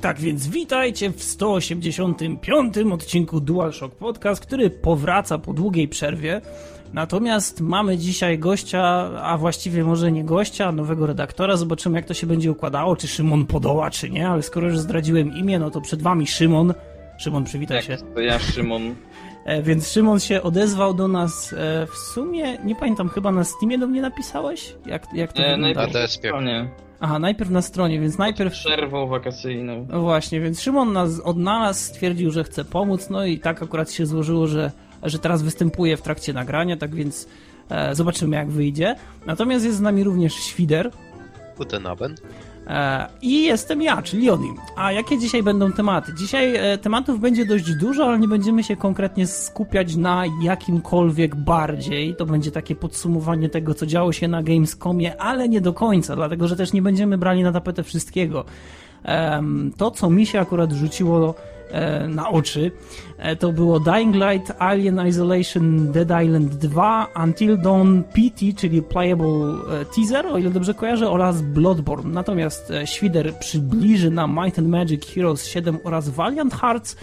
Tak więc witajcie w 185 odcinku DualShock Podcast, który powraca po długiej przerwie. Natomiast mamy dzisiaj gościa, a właściwie może nie gościa, nowego redaktora. Zobaczymy, jak to się będzie układało, czy Szymon podoła, czy nie, ale skoro już zdradziłem imię, no to przed wami Szymon. Szymon, przywitaj tak, się. To ja, Szymon. E, więc Szymon się odezwał do nas e, w sumie, nie pamiętam, chyba na Steamie do mnie napisałeś? Jak, jak to E, wygląda? najpierw Na. Aha, najpierw na stronie, więc najpierw... Przerwą wakacyjną. No właśnie, więc Szymon nas odnalazł, stwierdził, że chce pomóc, no i tak akurat się złożyło, że, że teraz występuje w trakcie nagrania, tak więc e, zobaczymy jak wyjdzie. Natomiast jest z nami również Świder Guten Abend. E, i jestem ja, czyli Oni. A jakie dzisiaj będą tematy? Dzisiaj e, tematów będzie dość dużo, ale nie będziemy się konkretnie skupiać na jakimkolwiek bardziej. To będzie takie podsumowanie tego, co działo się na Gamescomie, ale nie do końca, dlatego że też nie będziemy brali na tapetę wszystkiego. To, co mi się akurat rzuciło na oczy, e, to było Dying Light, Alien Isolation, Dead Island 2, Until Dawn PT, czyli Playable e, Teaser, o ile dobrze kojarzę, oraz Bloodborne. Natomiast e, Świder przybliży nam Might and Magic Heroes 7 oraz Valiant Hearts,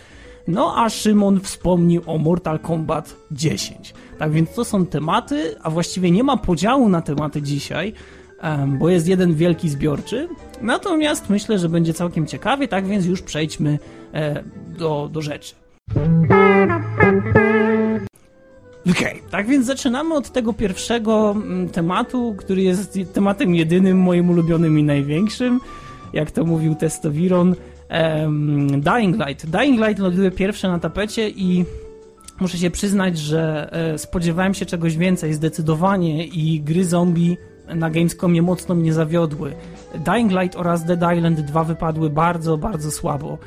no a Szymon wspomni o Mortal Kombat 10. Tak więc to są tematy, a właściwie nie ma podziału na tematy dzisiaj, bo jest jeden wielki zbiorczy. Natomiast myślę, że będzie całkiem ciekawie, tak więc już przejdźmy e, do, do rzeczy. Okej, tak więc zaczynamy od tego pierwszego tematu, który jest tematem jedynym, moim ulubionym i największym, jak to mówił Testowiron. Em, Dying Light. Dying Light ląduje pierwsze na tapecie i muszę się przyznać, że e, spodziewałem się czegoś więcej zdecydowanie i gry zombie na Gamescomie mocno mnie zawiodły. Dying Light oraz Dead Island 2 wypadły bardzo, bardzo słabo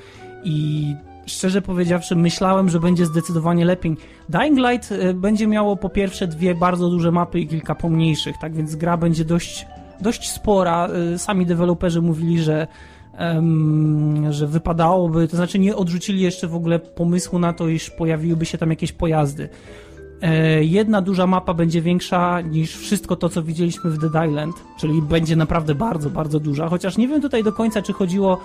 i szczerze powiedziawszy myślałem, że będzie zdecydowanie lepiej. Dying Light e, będzie miało po pierwsze dwie bardzo duże mapy i kilka pomniejszych, tak więc gra będzie dość, dość spora. E, Sami deweloperzy mówili, że em, że wypadałoby, to znaczy nie odrzucili jeszcze w ogóle pomysłu na to, iż pojawiłyby się tam jakieś pojazdy. E, Jedna duża mapa będzie większa niż wszystko to, co widzieliśmy w Dead Island, czyli będzie naprawdę bardzo, bardzo duża. Chociaż nie wiem tutaj do końca, czy chodziło,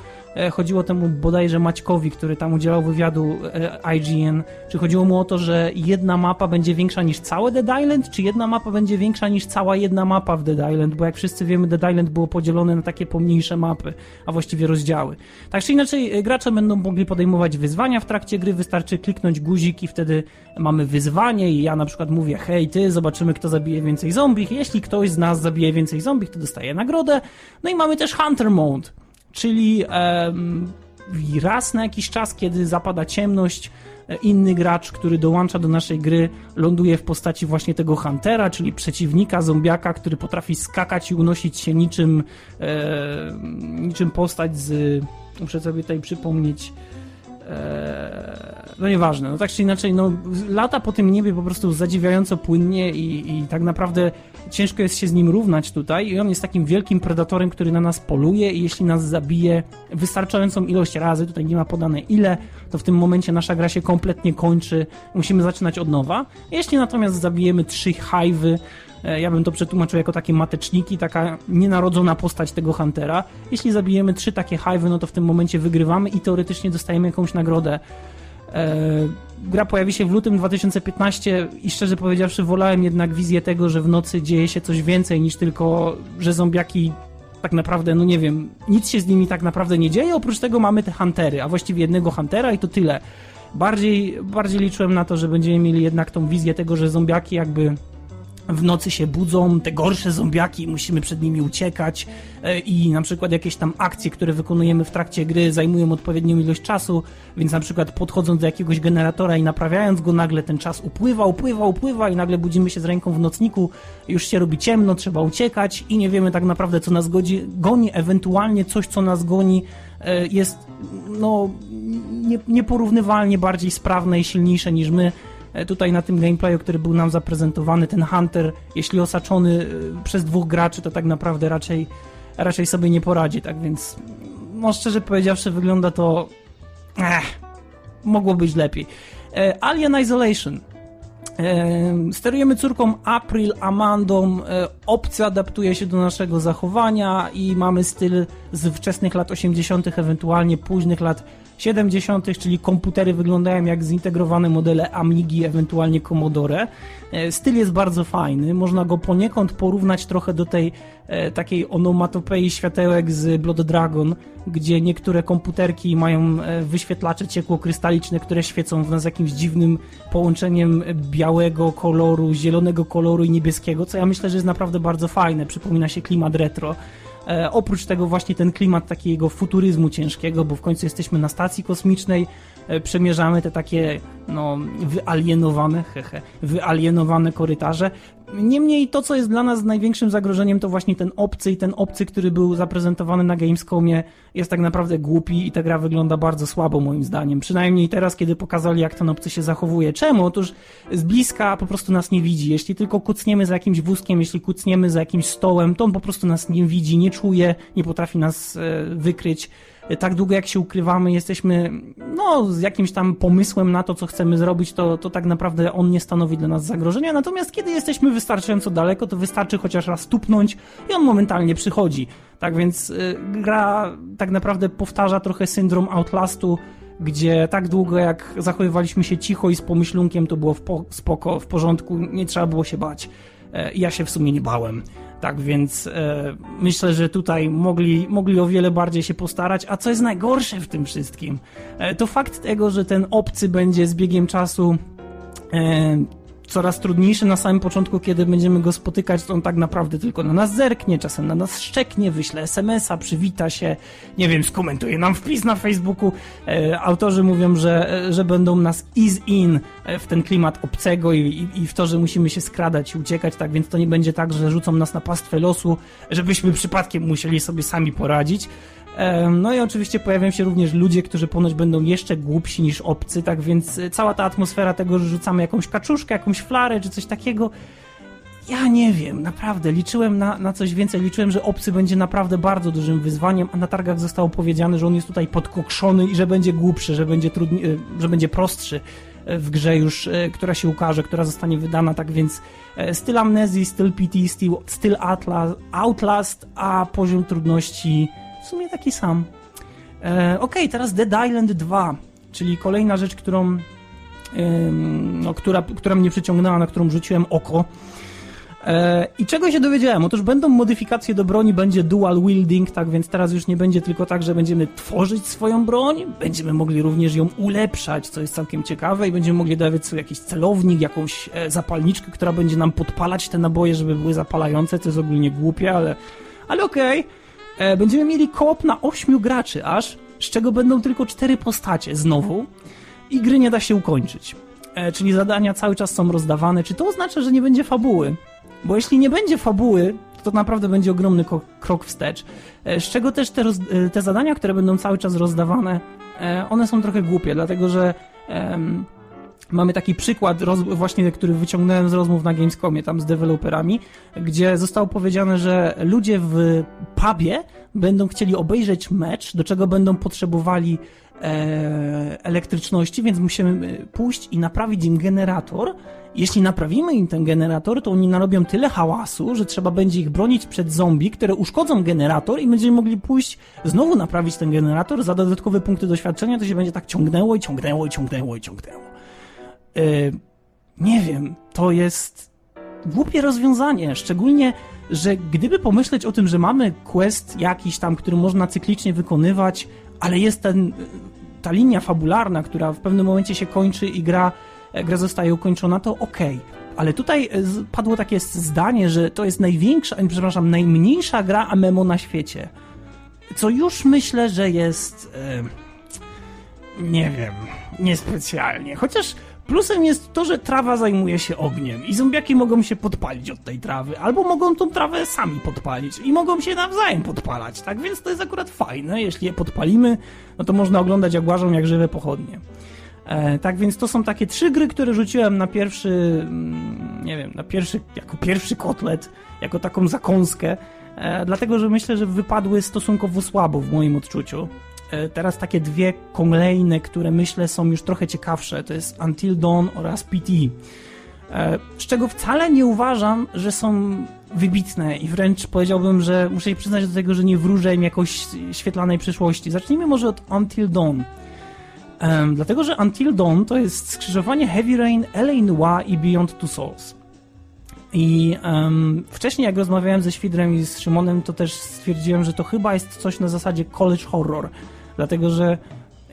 chodziło temu bodajże Maćkowi, który tam udzielał wywiadu e, IGN, czy chodziło mu o to, że jedna mapa będzie większa niż całe Dead Island, czy jedna mapa będzie większa niż cała jedna mapa w Dead Island, bo jak wszyscy wiemy, Dead Island było podzielone na takie pomniejsze mapy, a właściwie rozdziały. Tak czy inaczej, e, gracze będą mogli podejmować wyzwania w trakcie gry, wystarczy kliknąć guzik i wtedy mamy wyzwanie i ja na przykład mówię, hej ty, zobaczymy kto zabije więcej zombich. Jeśli ktoś z nas zabije więcej zombich, to dostaje nagrodę. No i mamy też Hunter Mode, czyli raz na jakiś czas, kiedy zapada ciemność, e, inny gracz, który dołącza do naszej gry, ląduje w postaci właśnie tego Huntera, czyli przeciwnika, zombiaka, który potrafi skakać i unosić się niczym, e, niczym postać z... Muszę sobie tutaj przypomnieć... No nieważne, no tak czy inaczej, no lata po tym niebie po prostu zadziwiająco płynnie i, i tak naprawdę ciężko jest się z nim równać tutaj i on jest takim wielkim predatorem, który na nas poluje i jeśli nas zabije wystarczającą ilość razy, tutaj nie ma podane ile, to w tym momencie nasza gra się kompletnie kończy, musimy zaczynać od nowa. Jeśli natomiast zabijemy trzy hajwy, Ja bym to przetłumaczył jako takie mateczniki, taka nienarodzona postać tego Huntera. Jeśli zabijemy trzy takie hajwy, no to w tym momencie wygrywamy i teoretycznie dostajemy jakąś nagrodę. E, gra pojawi się w lutym 2015 i szczerze powiedziawszy wolałem jednak wizję tego, że w nocy dzieje się coś więcej niż tylko, że zombiaki tak naprawdę, no nie wiem, nic się z nimi tak naprawdę nie dzieje, oprócz tego mamy te Huntery, a właściwie jednego Huntera i to tyle. Bardziej, bardziej liczyłem na to, że będziemy mieli jednak tą wizję tego, że zombiaki jakby w nocy się budzą, te gorsze zombiaki, musimy przed nimi uciekać e, i na przykład jakieś tam akcje, które wykonujemy w trakcie gry zajmują odpowiednią ilość czasu, więc na przykład podchodząc do jakiegoś generatora i naprawiając go, nagle ten czas upływa, upływa, upływa i nagle budzimy się z ręką w nocniku, już się robi ciemno, trzeba uciekać i nie wiemy tak naprawdę co nas godzi, goni, ewentualnie coś co nas goni e, jest no nie, nieporównywalnie bardziej sprawne i silniejsze niż my, tutaj na tym gameplayu, który był nam zaprezentowany, ten Hunter, jeśli osaczony e, przez dwóch graczy, to tak naprawdę raczej, raczej sobie nie poradzi, tak więc no szczerze powiedziawszy wygląda to Ech, mogło być lepiej. E, Alien Isolation Sterujemy córką April Amandą. E, opcja adaptuje się do naszego zachowania i mamy styl z wczesnych lat 80., ewentualnie późnych lat 70., czyli komputery wyglądają jak zintegrowane modele Amigi, ewentualnie Commodore. E, styl jest bardzo fajny, można go poniekąd porównać trochę do tej e, takiej onomatopei światełek z Blood Dragon, gdzie niektóre komputerki mają e, wyświetlacze ciekłokrystaliczne, które świecą w nas jakimś dziwnym połączeniem białego koloru, zielonego koloru i niebieskiego, co ja myślę, że jest naprawdę bardzo fajne, przypomina się klimat retro. E, oprócz tego właśnie ten klimat takiego futuryzmu ciężkiego, bo w końcu jesteśmy na stacji kosmicznej, przemierzamy te takie no, wyalienowane, hehe, wyalienowane korytarze. Niemniej to, co jest dla nas największym zagrożeniem, to właśnie ten obcy i ten obcy, który był zaprezentowany na Gamescomie jest tak naprawdę głupi i ta gra wygląda bardzo słabo moim zdaniem. Przynajmniej teraz, kiedy pokazali, jak ten obcy się zachowuje. Czemu? Otóż z bliska po prostu nas nie widzi. Jeśli tylko kucniemy za jakimś wózkiem, jeśli kucniemy za jakimś stołem, to on po prostu nas nie widzi, nie czuje, nie potrafi nas e, wykryć tak długo jak się ukrywamy, jesteśmy no, z jakimś tam pomysłem na to, co chcemy zrobić, to, to tak naprawdę on nie stanowi dla nas zagrożenia. Natomiast kiedy jesteśmy wystarczająco daleko, to wystarczy chociaż raz tupnąć i on momentalnie przychodzi. Tak więc y, gra tak naprawdę powtarza trochę syndrom Outlastu, gdzie tak długo jak zachowywaliśmy się cicho i z pomyślunkiem, to było w po, spoko, w porządku, nie trzeba było się bać. E, ja się w sumie nie bałem. Tak więc e, myślę, że tutaj mogli, mogli o wiele bardziej się postarać. A co jest najgorsze w tym wszystkim? E, to fakt tego, że ten obcy będzie z biegiem czasu e, coraz trudniejszy na samym początku, kiedy będziemy go spotykać, to on tak naprawdę tylko na nas zerknie, czasem na nas szczeknie, wyśle smsa, przywita się, nie wiem, skomentuje nam wpis na Facebooku. E, autorzy mówią, że, e, że będą nas ease in e, w ten klimat obcego i, i, i, w to, że musimy się skradać i uciekać, tak więc to nie będzie tak, że rzucą nas na pastwę losu, żebyśmy przypadkiem musieli sobie sami poradzić. No i oczywiście pojawią się również ludzie, którzy ponoć będą jeszcze głupsi niż obcy, tak więc e, cała ta atmosfera tego, że rzucamy jakąś kaczuszkę, jakąś flarę czy coś takiego, ja nie wiem, naprawdę, liczyłem na, na coś więcej, liczyłem, że obcy będzie naprawdę bardzo dużym wyzwaniem, a na targach zostało powiedziane, że on jest tutaj podkokszony i że będzie głupszy, że będzie, trudni, e, że będzie prostszy e, w grze już, która się ukaże, która zostanie wydana, tak więc styl Amnezji, styl PT, styl, styl Outlast, a poziom trudności sumie taki sam. E, ok, teraz Dead Island 2, czyli kolejna rzecz, którą, no, która, która mnie przyciągnęła, na którą rzuciłem oko. E, I czego się dowiedziałem? Otóż będą modyfikacje do broni, będzie dual wielding, tak więc teraz już nie będzie tylko tak, że będziemy tworzyć swoją broń, będziemy mogli również ją ulepszać, co jest całkiem ciekawe i będziemy mogli dawać sobie jakiś celownik, jakąś e, zapalniczkę, która będzie nam podpalać te naboje, żeby były zapalające, co jest ogólnie głupie, ale, ale okej. Okay. E, będziemy mieli koop na 8 graczy aż, z czego będą tylko 4 postacie znowu i gry nie da się ukończyć. E, czyli zadania cały czas są rozdawane. Czy to oznacza, że nie będzie fabuły? Bo jeśli nie będzie fabuły, to naprawdę będzie ogromny krok wstecz. E, z czego też te, te zadania, które będą cały czas rozdawane, one są trochę głupie, dlatego że Mamy taki przykład, właśnie, który wyciągnąłem z rozmów na Gamescomie, tam z deweloperami, gdzie zostało powiedziane, że ludzie w pubie będą chcieli obejrzeć mecz, do czego będą potrzebowali e, elektryczności, więc musimy e, pójść i naprawić im generator. Jeśli naprawimy im ten generator, to oni narobią tyle hałasu, że trzeba będzie ich bronić przed zombie, które uszkodzą generator i będziemy mogli pójść znowu naprawić ten generator za dodatkowe punkty doświadczenia, to się będzie tak ciągnęło i ciągnęło i ciągnęło i ciągnęło. Yy, nie wiem, to jest głupie rozwiązanie, szczególnie, że gdyby pomyśleć o tym, że mamy quest jakiś tam, który można cyklicznie wykonywać, ale jest ten, ta linia fabularna, która w pewnym momencie się kończy i gra, e, gra zostaje ukończona, to okej. Okay. Ale tutaj e, padło takie zdanie, że to jest największa, przepraszam, najmniejsza gra MMO na świecie. Co już myślę, że jest. Nie wiem, niespecjalnie. Chociaż Plusem jest to, że trawa zajmuje się ogniem i zombiaki mogą się podpalić od tej trawy, albo mogą tą trawę sami podpalić i mogą się nawzajem podpalać, tak? Więc to jest akurat fajne. Jeśli je podpalimy, no to można oglądać jak łażą jak żywe pochodnie. E, tak więc to są takie trzy gry, które rzuciłem na pierwszy, mm, nie wiem, na pierwszy, jako pierwszy kotlet, jako taką zakąskę, e, dlatego że myślę, że wypadły stosunkowo słabo w moim odczuciu. E, teraz takie dwie kolejne, które myślę są już trochę ciekawsze, to jest Until Dawn oraz PT. e, z czego wcale nie uważam, że są wybitne i wręcz powiedziałbym, że muszę się przyznać do tego, że nie wróżę im jakoś świetlanej przyszłości. Zacznijmy może od Until Dawn. Um, dlatego, że Until Dawn to jest skrzyżowanie Heavy Rain, LA Noir i Beyond Two Souls. I um, wcześniej, jak rozmawiałem ze Świdrem i z Szymonem, to też stwierdziłem, że to chyba jest coś na zasadzie college horror. Dlatego, że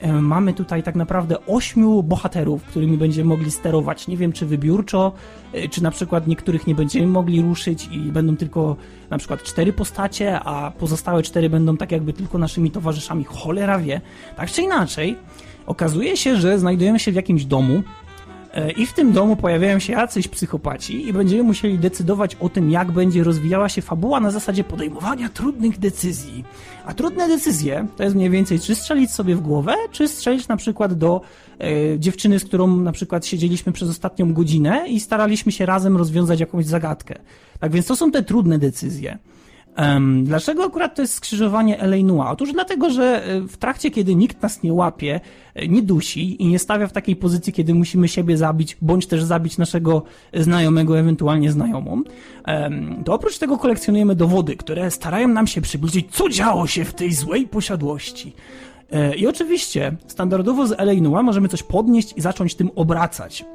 um, mamy tutaj tak naprawdę ośmiu bohaterów, którymi będziemy mogli sterować. Nie wiem, czy wybiórczo, e, czy na przykład niektórych nie będziemy mogli ruszyć i będą tylko na przykład cztery postacie, a pozostałe cztery będą tak jakby tylko naszymi towarzyszami. Cholera wie. Tak czy inaczej, okazuje się, że znajdujemy się w jakimś domu, E, I w tym domu pojawiają się jacyś psychopaci i będziemy musieli decydować o tym, jak będzie rozwijała się fabuła na zasadzie podejmowania trudnych decyzji. A trudne decyzje to jest mniej więcej, czy strzelić sobie w głowę, czy strzelić na przykład do e, dziewczyny, z którą na przykład siedzieliśmy przez ostatnią godzinę i staraliśmy się razem rozwiązać jakąś zagadkę. Tak więc to są te trudne decyzje. Dlaczego akurat to jest skrzyżowanie Noir? Otóż dlatego, że e, w trakcie, kiedy nikt nas nie łapie, e, nie dusi i nie stawia w takiej pozycji, kiedy musimy siebie zabić, bądź też zabić naszego znajomego, ewentualnie znajomą, to oprócz tego kolekcjonujemy dowody, które starają nam się przybliżyć, co działo się w tej złej posiadłości. E, I oczywiście, standardowo z Noir możemy coś podnieść i zacząć tym obracać.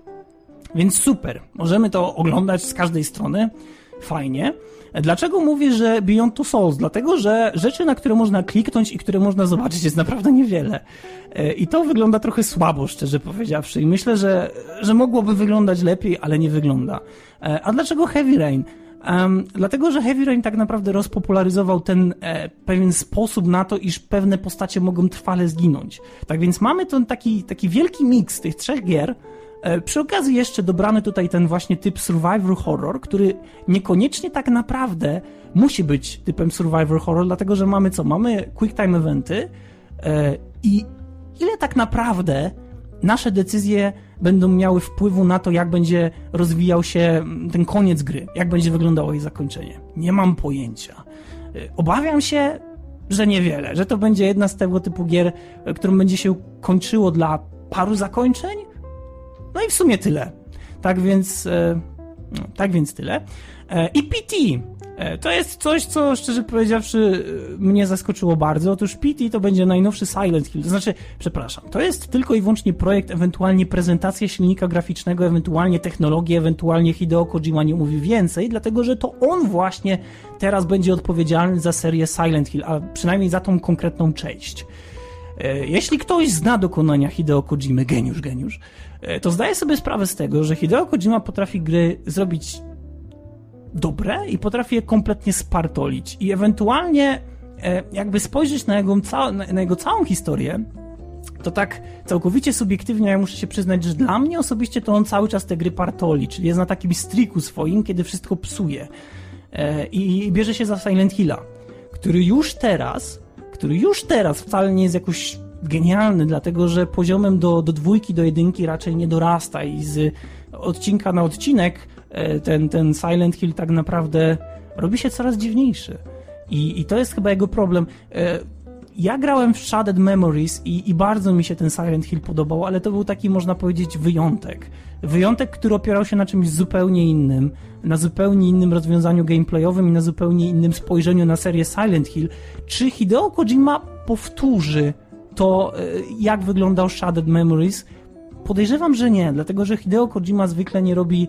Więc super, możemy to oglądać z każdej strony, fajnie. Dlaczego mówię, że Beyond Two Souls? Dlatego, że rzeczy, na które można kliknąć i które można zobaczyć jest naprawdę niewiele. E, I to wygląda trochę słabo, szczerze powiedziawszy. I myślę, że, że mogłoby wyglądać lepiej, ale nie wygląda. E, a dlaczego Heavy Rain? Um, dlatego, że Heavy Rain tak naprawdę rozpopularyzował ten e, pewien sposób na to, iż pewne postacie mogą trwale zginąć. Tak więc mamy ten taki, taki wielki miks tych trzech gier, przy okazji jeszcze dobrany tutaj ten właśnie typ survivor horror, który niekoniecznie tak naprawdę musi być typem survivor horror, dlatego że mamy co? Mamy quick time eventy e, i ile tak naprawdę nasze decyzje będą miały wpływu na to, jak będzie rozwijał się ten koniec gry, jak będzie wyglądało jej zakończenie. Nie mam pojęcia. E, obawiam się, że niewiele, że to będzie jedna z tego typu gier, którą będzie się kończyło dla paru zakończeń, no i w sumie tyle. Tak więc, e, tak więc tyle. E, I PT. E, to jest coś, co szczerze powiedziawszy mnie zaskoczyło bardzo. Otóż PT to będzie najnowszy Silent Hill. To znaczy, przepraszam, to jest tylko i wyłącznie projekt, ewentualnie prezentacja silnika graficznego, ewentualnie technologię, ewentualnie Hideo Kojima nie mówi więcej, dlatego że to on właśnie teraz będzie odpowiedzialny za serię Silent Hill, a przynajmniej za tą konkretną część. Jeśli ktoś zna dokonania Hideo Kojimy, geniusz, geniusz, to zdaję sobie sprawę z tego, że Hideo Kojima potrafi gry zrobić dobre i potrafi je kompletnie spartolić i ewentualnie e, jakby spojrzeć na jego, na jego całą historię, to tak całkowicie subiektywnie ja muszę się przyznać, że dla mnie osobiście to on cały czas te gry partoli, czyli jest na takim striku swoim, kiedy wszystko psuje. E, I bierze się za Silent Hilla, który już teraz, który już teraz wcale nie jest jakoś genialny, dlatego że poziomem do, do dwójki, do jedynki raczej nie dorasta i z odcinka na odcinek e, ten, ten Silent Hill tak naprawdę robi się coraz dziwniejszy. I, i to jest chyba jego problem. E, ja grałem w Shaded Memories i, i bardzo mi się ten Silent Hill podobał, ale to był taki, można powiedzieć, wyjątek. Wyjątek, który opierał się na czymś zupełnie innym, na zupełnie innym rozwiązaniu gameplayowym i na zupełnie innym spojrzeniu na serię Silent Hill. Czy Hideo Kojima powtórzy to e, jak wyglądał Shaded Memories? Podejrzewam, że nie, dlatego że Hideo Kojima zwykle nie robi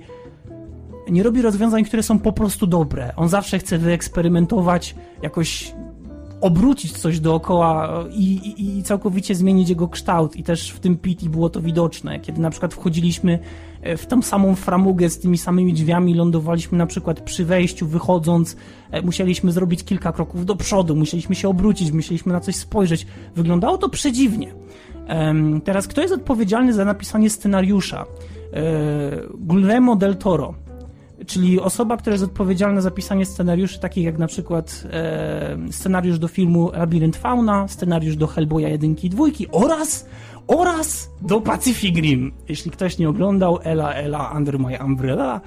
nie robi rozwiązań, które są po prostu dobre. On zawsze chce wyeksperymentować, jakoś obrócić coś dookoła i, i, i całkowicie zmienić jego kształt. I też w tym PT było to widoczne, kiedy na przykład wchodziliśmy w tą samą framugę z tymi samymi drzwiami, lądowaliśmy na przykład przy wejściu, wychodząc, e, musieliśmy zrobić kilka kroków do przodu, musieliśmy się obrócić, musieliśmy na coś spojrzeć. Wyglądało to przedziwnie. Teraz, kto jest odpowiedzialny za napisanie scenariusza? E, Guillermo del Toro czyli osoba, która jest odpowiedzialna za pisanie scenariuszy, takich jak na przykład e, scenariusz do filmu Labirynt Fauna, scenariusz do Hellboya 1 i 2 oraz, oraz do Pacific Rim. Jeśli ktoś nie oglądał Ela Ela Under My Umbrella,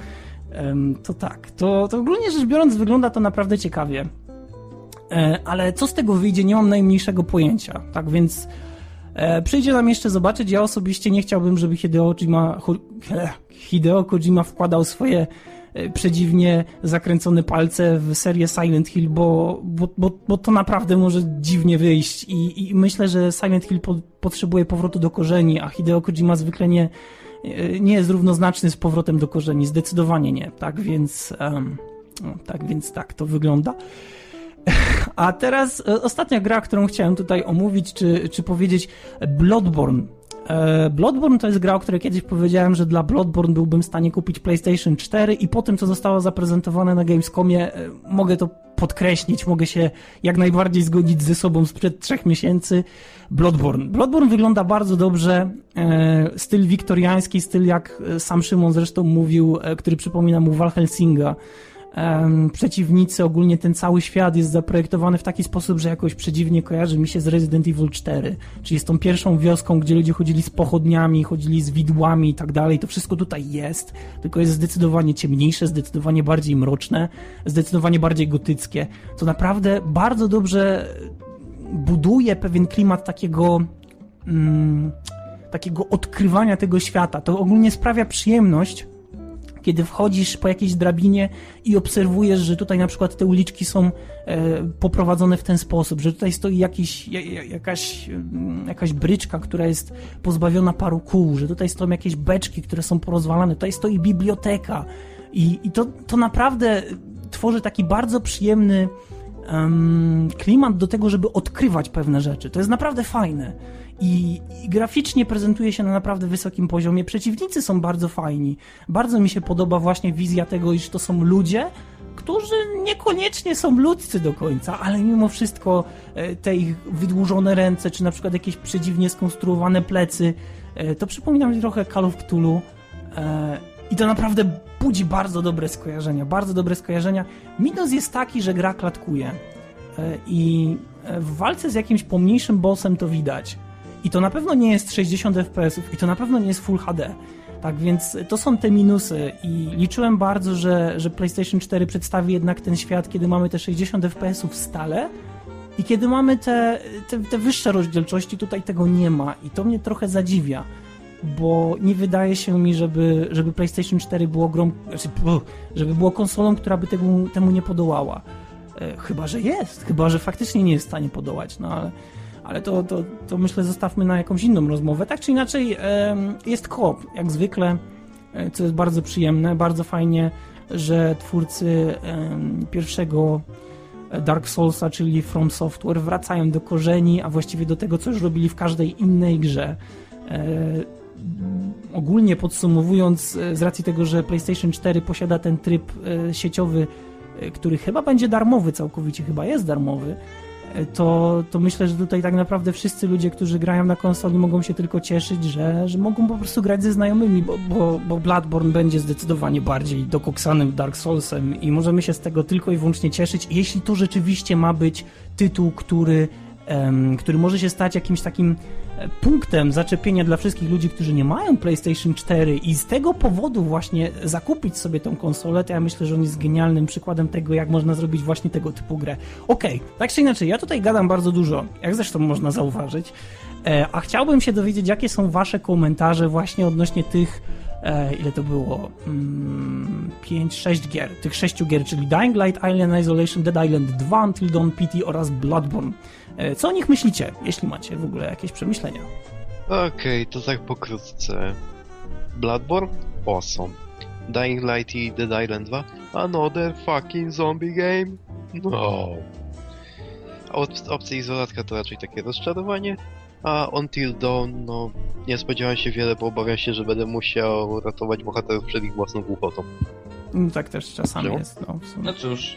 to tak, to, to ogólnie rzecz biorąc wygląda to naprawdę ciekawie. E, ale co z tego wyjdzie, nie mam najmniejszego pojęcia. Tak więc E, przyjdzie nam jeszcze zobaczyć. Ja osobiście nie chciałbym, żeby Hideo Kojima, Hideo Kojima wkładał swoje przedziwnie zakręcone palce w serię Silent Hill, bo, bo, bo, bo to naprawdę może dziwnie wyjść i, i myślę, że Silent Hill po, potrzebuje powrotu do korzeni, a Hideo Kojima zwykle nie, e, nie jest równoznaczny z powrotem do korzeni, zdecydowanie nie, tak więc um, tak więc tak to wygląda. A teraz e, ostatnia gra, którą chciałem tutaj omówić, czy, czy powiedzieć Bloodborne. E, Bloodborne to jest gra, o której kiedyś powiedziałem, że dla Bloodborne byłbym w stanie kupić PlayStation 4 i po tym, co zostało zaprezentowane na Gamescomie, e, mogę to podkreślić, mogę się jak najbardziej zgodzić ze sobą sprzed trzech miesięcy. Bloodborne. Bloodborne wygląda bardzo dobrze, styl wiktoriański, styl jak sam Szymon zresztą mówił, który przypomina mu Valhelsinga um, przeciwnicy, ogólnie ten cały świat jest zaprojektowany w taki sposób, że jakoś przedziwnie kojarzy mi się z Resident Evil 4, czyli z tą pierwszą wioską, gdzie ludzie chodzili z pochodniami, chodzili z widłami i tak dalej. To wszystko tutaj jest, tylko jest zdecydowanie ciemniejsze, zdecydowanie bardziej mroczne, zdecydowanie bardziej gotyckie. To naprawdę bardzo dobrze buduje pewien klimat takiego. Mm, takiego odkrywania tego świata. To ogólnie sprawia przyjemność kiedy wchodzisz po jakiejś drabinie i obserwujesz, że tutaj na przykład te uliczki są e, poprowadzone w ten sposób, że tutaj stoi jakiś, jakaś, mm, jakaś bryczka, która jest pozbawiona paru kół, że tutaj stoją jakieś beczki, które są porozwalane, tutaj stoi biblioteka i, i to, to naprawdę tworzy taki bardzo przyjemny um, klimat do tego, żeby odkrywać pewne rzeczy. To jest naprawdę fajne. I, I, graficznie prezentuje się na naprawdę wysokim poziomie. Przeciwnicy są bardzo fajni. Bardzo mi się podoba właśnie wizja tego, iż to są ludzie, którzy niekoniecznie są ludzcy do końca, ale mimo wszystko e, te ich wydłużone ręce, czy na przykład jakieś przedziwnie skonstruowane plecy, e, to przypomina mi trochę Call of Cthulhu. E, I to naprawdę budzi bardzo dobre skojarzenia, bardzo dobre skojarzenia. Minus jest taki, że gra klatkuje. I w walce z jakimś pomniejszym bossem to widać. I to na pewno nie jest 60 fps i to na pewno nie jest Full HD. Tak więc to są te minusy i liczyłem bardzo, że, że PlayStation 4 przedstawi jednak ten świat, kiedy mamy te 60 fps stale i kiedy mamy te, te, te wyższe rozdzielczości, tutaj tego nie ma i to mnie trochę zadziwia bo nie wydaje się mi, żeby, żeby PlayStation 4 było grą, znaczy, żeby było konsolą, która by temu, temu nie podołała. E, chyba, że jest, chyba, że faktycznie nie jest w stanie podołać, no ale ale to, to, to myślę zostawmy na jakąś inną rozmowę. Tak czy inaczej jest koop, jak zwykle, e, co jest bardzo przyjemne, bardzo fajnie, że twórcy pierwszego Dark Soulsa, czyli From Software, wracają do korzeni, a właściwie do tego, co już robili w każdej innej grze. E, ogólnie podsumowując, e, z racji tego, że PlayStation 4 posiada ten tryb sieciowy, który chyba będzie darmowy całkowicie, chyba jest darmowy, to, to myślę, że tutaj tak naprawdę wszyscy ludzie, którzy grają na konsoli mogą się tylko cieszyć, że, że mogą po prostu grać ze znajomymi, bo, bo, bo Bloodborne będzie zdecydowanie bardziej dokoksanym Dark Soulsem i możemy się z tego tylko i wyłącznie cieszyć, jeśli to rzeczywiście ma być tytuł, który, um, który może się stać jakimś takim punktem zaczepienia dla wszystkich ludzi, którzy nie mają PlayStation 4 i z tego powodu właśnie zakupić sobie tą konsolę, to ja myślę, że on jest genialnym przykładem tego, jak można zrobić właśnie tego typu grę. Okej, okay, tak czy inaczej, ja tutaj gadam bardzo dużo, jak zresztą można zauważyć, e, a chciałbym się dowiedzieć, jakie są wasze komentarze właśnie odnośnie tych ile to było? Mm, 5-6 gier. Tych 6 gier, czyli Dying Light, Alien Isolation, Dead Island 2, Until Dawn PT oraz Bloodborne. E, co o nich myślicie, jeśli macie w ogóle jakieś przemyślenia? Okej, okay, to tak pokrótce. Bloodborne? Awesome. Dying Light i Dead Island 2? Another fucking zombie game? No. A od opcji izolatka to raczej takie rozczarowanie. A Until Dawn, no, nie spodziewałem się wiele, bo obawiam się, że będę musiał ratować bohaterów przed ich własną głupotą. No, tak też czasami Czemu? jest, no. No cóż,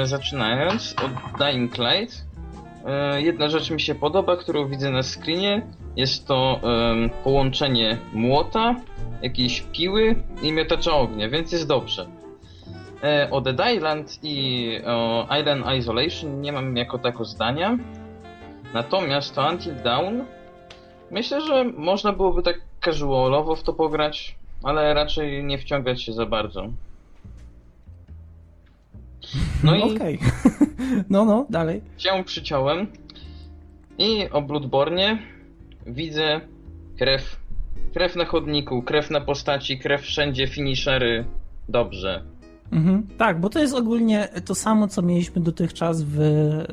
yy, zaczynając od Dying Light, E, jedna rzecz mi się podoba, którą widzę na screenie. Jest to połączenie młota, jakiejś piły i miotacza ognia, więc jest dobrze. E, o Dead Island i o Island Isolation nie mam jako tako zdania. Natomiast to Until Dawn myślę, że można byłoby tak casualowo w to pograć, ale raczej nie wciągać się za bardzo. No i... Okej. Okay. no, no, dalej. Cię przyciąłem. I o Bloodborne. widzę krew. Krew na chodniku, krew na postaci, krew wszędzie, finishery. Dobrze. Mhm. Tak, bo to jest ogólnie to samo, co mieliśmy dotychczas w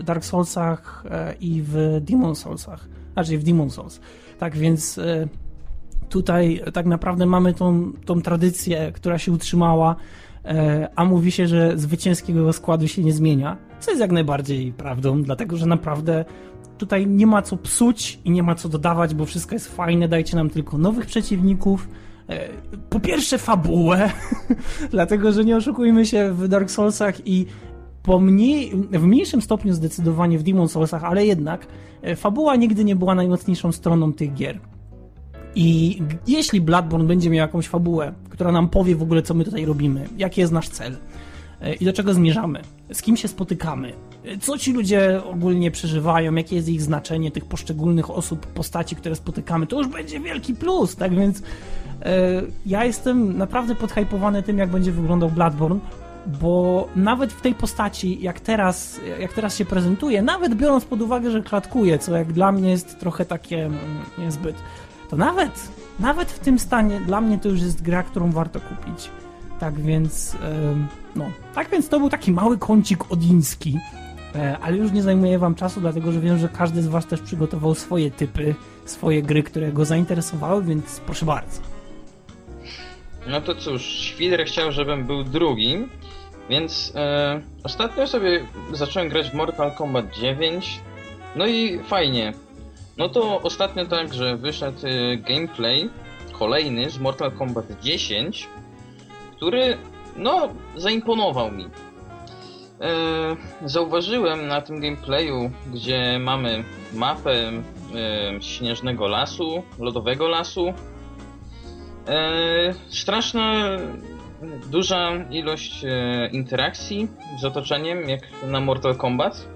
Dark Soulsach e, i w Demon Soulsach. Znaczy w Demon Souls. Tak więc e, tutaj tak naprawdę mamy tą, tą tradycję, która się utrzymała, e, a mówi się, że zwycięskiego składu się nie zmienia. Co jest jak najbardziej prawdą, dlatego że naprawdę tutaj nie ma co psuć i nie ma co dodawać, bo wszystko jest fajne. Dajcie nam tylko nowych przeciwników. E, po pierwsze, fabułę, dlatego że nie oszukujmy się w Dark Soulsach i mniej, w mniejszym stopniu zdecydowanie w Demon Soulsach, ale jednak e, fabuła nigdy nie była najmocniejszą stroną tych gier. I jeśli Bloodborne będzie miał jakąś fabułę, która nam powie w ogóle, co my tutaj robimy, jaki jest nasz cel e, i do czego zmierzamy, z kim się spotykamy, co ci ludzie ogólnie przeżywają, jakie jest ich znaczenie tych poszczególnych osób, postaci, które spotykamy, to już będzie wielki plus, tak więc e, ja jestem naprawdę podhypowany tym, jak będzie wyglądał Bloodborne, bo nawet w tej postaci, jak teraz, jak teraz się prezentuje, nawet biorąc pod uwagę, że klatkuje, co jak dla mnie jest trochę takie mm, niezbyt to nawet, nawet w tym stanie dla mnie to już jest gra, którą warto kupić. Tak więc, no, tak więc to był taki mały kącik odiński, ale już nie zajmuję wam czasu, dlatego że wiem, że każdy z was też przygotował swoje typy, swoje gry, które go zainteresowały, więc proszę bardzo. No to cóż, Świder chciał, żebym był drugim, więc e, ostatnio sobie zacząłem grać w Mortal Kombat 9, no i fajnie, no to ostatnio także wyszedł y, gameplay kolejny z Mortal Kombat 10, który no zaimponował mi. E, zauważyłem na tym gameplayu, gdzie mamy mapę e, śnieżnego lasu, lodowego lasu. E, straszna duża ilość interakcji z otoczeniem, jak na Mortal Kombat.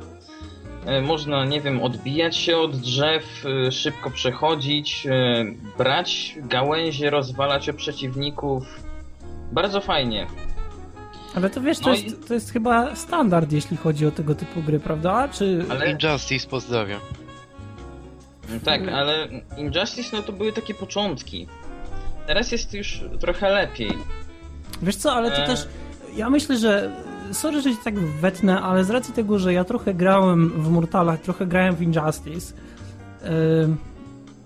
Można, nie wiem, odbijać się od drzew, szybko przechodzić, brać gałęzie, rozwalać o przeciwników. Bardzo fajnie. Ale to wiesz, to, no jest, i... to jest chyba standard, jeśli chodzi o tego typu gry, prawda? Czy... Ale Injustice pozdrawiam. Tak, ale Injustice no to były takie początki. Teraz jest już trochę lepiej. Wiesz co, ale to e... też. Ja myślę, że sorry, że się tak wetnę, ale z racji tego, że ja trochę grałem w Mortalach, trochę grałem w Injustice, yy,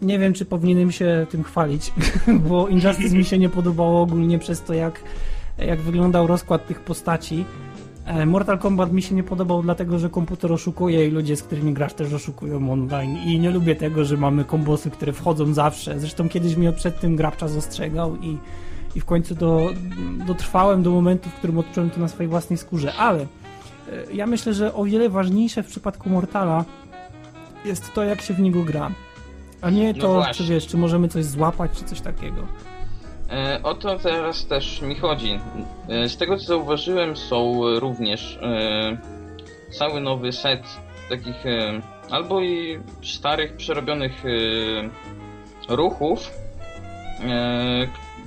nie wiem, czy powinienem się tym chwalić, bo Injustice mi się nie podobało ogólnie przez to, jak, jak wyglądał rozkład tych postaci. E, Mortal Kombat mi się nie podobał, dlatego że komputer oszukuje i ludzie, z którymi grasz, też oszukują online. I nie lubię tego, że mamy kombosy, które wchodzą zawsze. Zresztą kiedyś mnie przed tym gracza zastrzegał i i w końcu do, dotrwałem do momentu, w którym odczułem to na swojej własnej skórze, ale e, ja myślę, że o wiele ważniejsze w przypadku Mortala jest to, jak się w niego gra, a nie no to, czy wiesz, czy możemy coś złapać, czy coś takiego. E, o to teraz też mi chodzi. E, z tego co zauważyłem, są również e, cały nowy set takich albo i starych, przerobionych ruchów,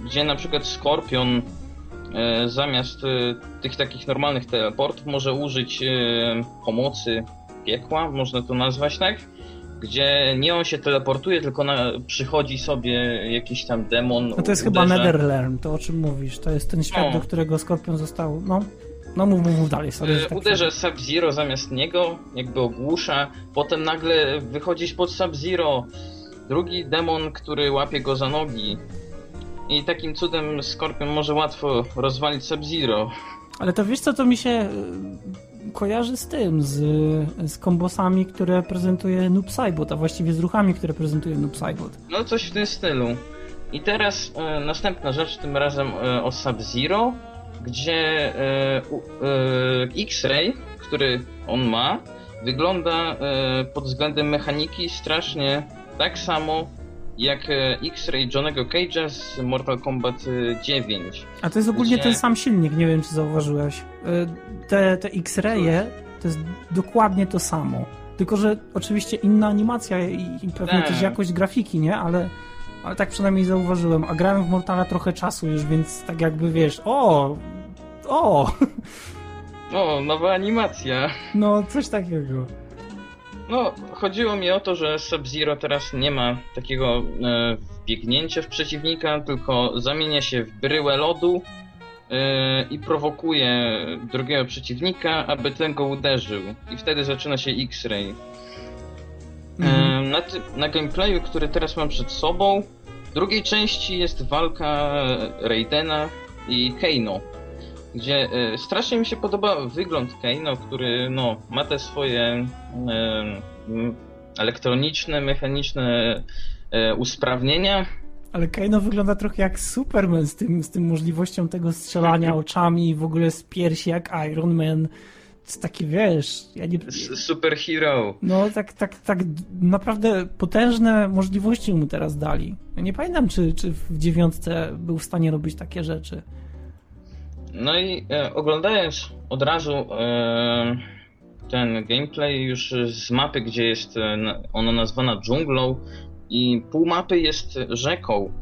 gdzie na przykład Skorpion zamiast tych takich normalnych teleportów może użyć pomocy piekła, można to nazwać tak, gdzie nie on się teleportuje, tylko na, przychodzi sobie jakiś tam demon. No to jest uderza. chyba Netherrealm, to o czym mówisz. To jest ten świat, no. do którego Skorpion został. No, no mów, mów, mów dalej. Sorry, tak uderza Sub-Zero zamiast niego, jakby ogłusza, potem nagle wychodzi spod Sub-Zero drugi demon, który łapie go za nogi i takim cudem Skorpion może łatwo rozwalić Sub-Zero. Ale to wiesz co, to mi się kojarzy z tym, z, z kombosami, które prezentuje Noob Saibot, a właściwie z ruchami, które prezentuje Noob Saibot. No coś w tym stylu. I teraz e, następna rzecz, tym razem e, o Sub-Zero, gdzie e, e X-Ray, który on ma, wygląda e, pod względem mechaniki strasznie tak samo jak e, X-Ray Johnego Cage'a z Mortal Kombat 9. E, A to jest ogólnie gdzie... ten sam silnik, nie wiem czy zauważyłeś. E, te, te X-Raye to jest dokładnie to samo. Tylko, że oczywiście inna animacja i, i pewnie też tak. jakość grafiki, nie? Ale, ale tak przynajmniej zauważyłem. A grałem w Mortala trochę czasu już, więc tak jakby wiesz, o! O! O, nowa animacja. No, coś takiego. No, chodziło mi o to, że Sub-Zero teraz nie ma takiego e, wbiegnięcia w przeciwnika, tylko zamienia się w bryłę lodu e, i prowokuje drugiego przeciwnika, aby ten go uderzył. I wtedy zaczyna się X-Ray. Mhm. E, na, ty, na gameplayu, który teraz mam przed sobą, w drugiej części jest walka Raidena i Keino. Gdzie e, strasznie mi się podoba wygląd Keino, który no, ma te swoje m, elektroniczne, mechaniczne e, usprawnienia. Ale Kano wygląda trochę jak Superman z tym, z tym możliwością tego strzelania oczami i w ogóle z piersi jak Iron Man. To taki, wiesz, ja nie... Superhero. No, tak, tak, tak naprawdę potężne możliwości mu teraz dali. Ja nie pamiętam, czy, czy w dziewiątce był w stanie robić takie rzeczy. No i e, oglądając od razu e, ten gameplay już z mapy, gdzie jest e, na- ona nazwana dżunglą i pół mapy jest rzeką,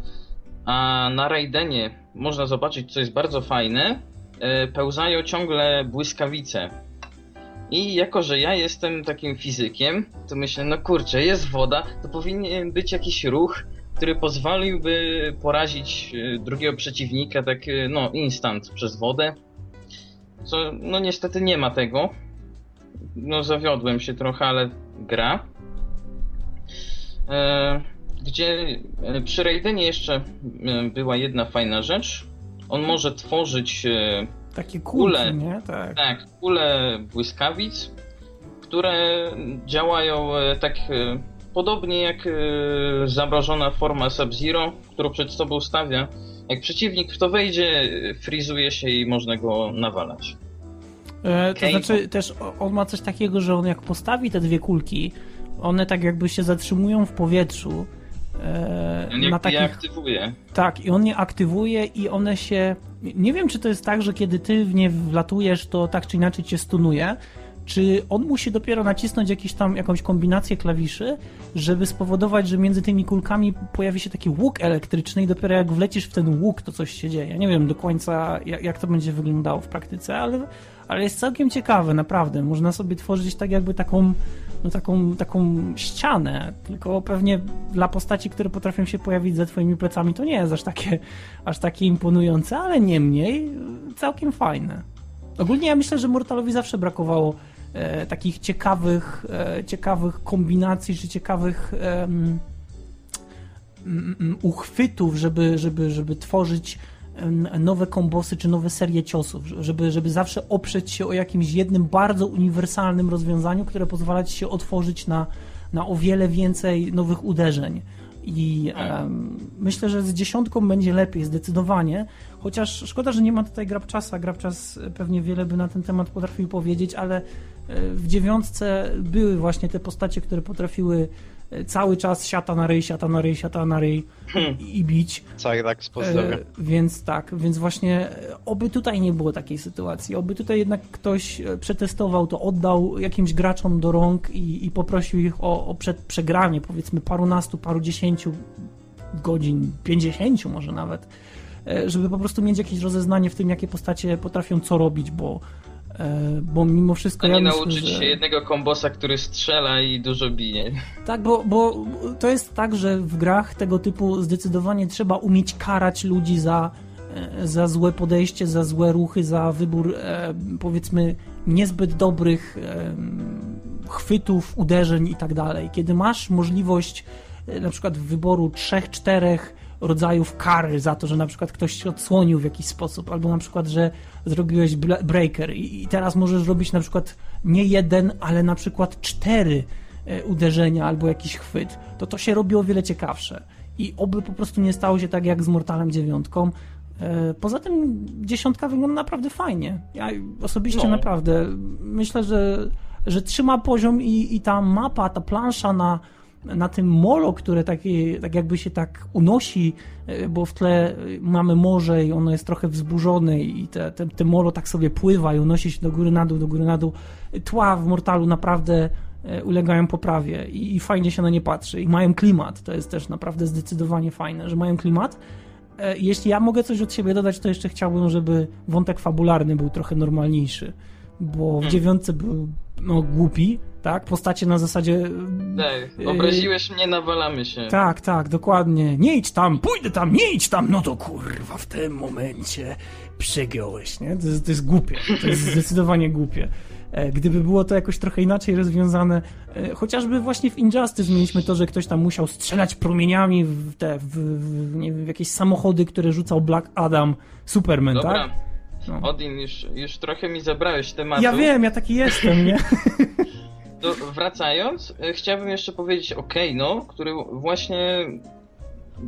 a na Raidenie można zobaczyć, co jest bardzo fajne, e, pełzają ciągle błyskawice. I jako, że ja jestem takim fizykiem, to myślę, no kurczę, jest woda, to powinien być jakiś ruch, który pozwoliłby porazić e, drugiego przeciwnika tak, e, no, instant przez wodę. Co, no niestety nie ma tego. No zawiodłem się trochę, ale gra. E, gdzie e, przy Raidenie jeszcze była jedna fajna rzecz. On może tworzyć Takie Kule. nie? Tak. tak, kule błyskawic, które działają tak podobnie jak e, zamrożona forma Sub-Zero, którą przed sobą stawia. Jak przeciwnik w to wejdzie, frizuje się i można go nawalać. E, to Okej. znaczy też on ma coś takiego, że on jak postawi te dwie kulki, one tak jakby się zatrzymują w powietrzu. E, On na jakby je takich, aktywuje. tak, i on je aktywuje i one się. Nie wiem, czy to jest tak, że kiedy ty w nie wlatujesz, to tak czy inaczej cię stunuje. Czy on musi dopiero nacisnąć jakiś tam, jakąś kombinację klawiszy, żeby spowodować, że między tymi kulkami pojawi się taki łuk elektryczny i dopiero jak wlecisz w ten łuk, to coś się dzieje. Nie wiem do końca, jak, jak to będzie wyglądało w praktyce, ale, ale jest całkiem ciekawe, naprawdę. Można sobie tworzyć tak jakby taką, no taką, taką ścianę, tylko pewnie dla postaci, które potrafią się pojawić za twoimi plecami, to nie jest aż takie, aż takie imponujące, ale niemniej całkiem fajne. Ogólnie ja myślę, że Mortalowi zawsze brakowało e, takich ciekawych, e, ciekawych kombinacji, czy ciekawych uchwytów, żeby, żeby, żeby tworzyć nowe kombosy, czy nowe serie ciosów, żeby, żeby zawsze oprzeć się o jakimś jednym bardzo uniwersalnym rozwiązaniu, które pozwala ci się otworzyć na, na o wiele więcej nowych uderzeń. I em, myślę, że z dziesiątką będzie lepiej, zdecydowanie. Chociaż szkoda, że nie ma tutaj Grabczasa. Grabczas pewnie wiele by na ten temat potrafił powiedzieć, ale w dziewiątce były właśnie te postacie, które potrafiły e, cały czas siata na ryj, siata na ryj, siata na ryj i, i bić. Cyrax pozdrawia. E, więc tak, więc właśnie e, oby tutaj nie było takiej sytuacji. Oby tutaj jednak ktoś przetestował to, oddał jakimś graczom do rąk i, i poprosił ich o, o przed, przegranie, powiedzmy parunastu, paru dziesięciu godzin, pięćdziesięciu może nawet, żeby po prostu mieć jakieś rozeznanie w tym, jakie postacie potrafią co robić, bo, bo mimo wszystko A ja nie myślę, nauczyć że... się jednego kombosa, który strzela i dużo bije. Tak, bo, bo to jest tak, że w grach tego typu zdecydowanie trzeba umieć karać ludzi za, e, za złe podejście, za złe ruchy, za wybór e, powiedzmy niezbyt dobrych e, chwytów, uderzeń i tak dalej. Kiedy masz możliwość e, na przykład wyboru trzech, czterech rodzajów kary za to, że na przykład ktoś się odsłonił w jakiś sposób, albo na przykład, że zrobiłeś breaker i, i teraz możesz robić na przykład nie jeden, ale na przykład cztery e, uderzenia albo jakiś chwyt, to to się robi o wiele ciekawsze. I oby po prostu nie stało się tak jak z Mortalem dziewiątką. E, Poza tym dziesiątka wygląda naprawdę fajnie. Ja osobiście No. naprawdę myślę, że, że trzyma poziom i, i ta mapa, ta plansza na, na tym molo, które takie, tak jakby się tak unosi, e, bo w tle mamy morze i ono jest trochę wzburzone i te, te, te molo tak sobie pływa i unosi się do góry na dół, do góry na dół. Tła w Mortalu naprawdę e, ulegają poprawie i, i fajnie się na nie patrzy i mają klimat. To jest też naprawdę zdecydowanie fajne, że mają klimat. E, Jeśli ja mogę coś od siebie dodać, to jeszcze chciałbym, żeby wątek fabularny był trochę normalniejszy, bo w Hmm. dziewiątce był no, głupi, tak? Postacie na zasadzie... Tak, obraziłeś mnie, nawalamy się. Tak, tak, dokładnie. Nie idź tam, pójdę tam, nie idź tam, no to kurwa, w tym momencie przegiąłeś, nie? To jest, to jest głupie, to jest zdecydowanie głupie. E, Gdyby było to jakoś trochę inaczej rozwiązane, e, chociażby właśnie w Injustice mieliśmy to, że ktoś tam musiał strzelać promieniami w, te, w, w, wiem, w jakieś samochody, które rzucał Black Adam, Superman, Dobra, tak? No. Odin, już, już trochę mi zabrałeś tematu. Ja wiem, ja taki jestem, nie? Wracając, e, chciałbym jeszcze powiedzieć o Keino, który właśnie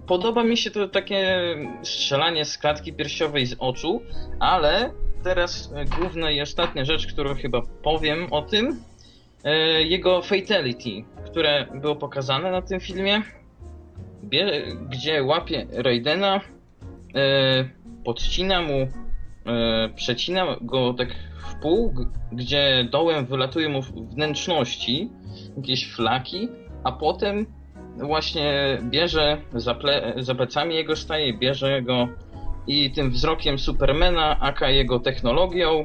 podoba mi się to takie strzelanie z klatki piersiowej z oczu, ale teraz e, główna i ostatnia rzecz, którą chyba powiem o tym, e, jego fatality, które było pokazane na tym filmie, gdzie łapie Raidena, podcina mu, e, przecina go tak w pół, gdzie dołem wylatują mu wnętrzności, jakieś flaki, a potem właśnie bierze za, ple, za plecami jego staje, bierze go i tym wzrokiem Supermana, aka jego technologią,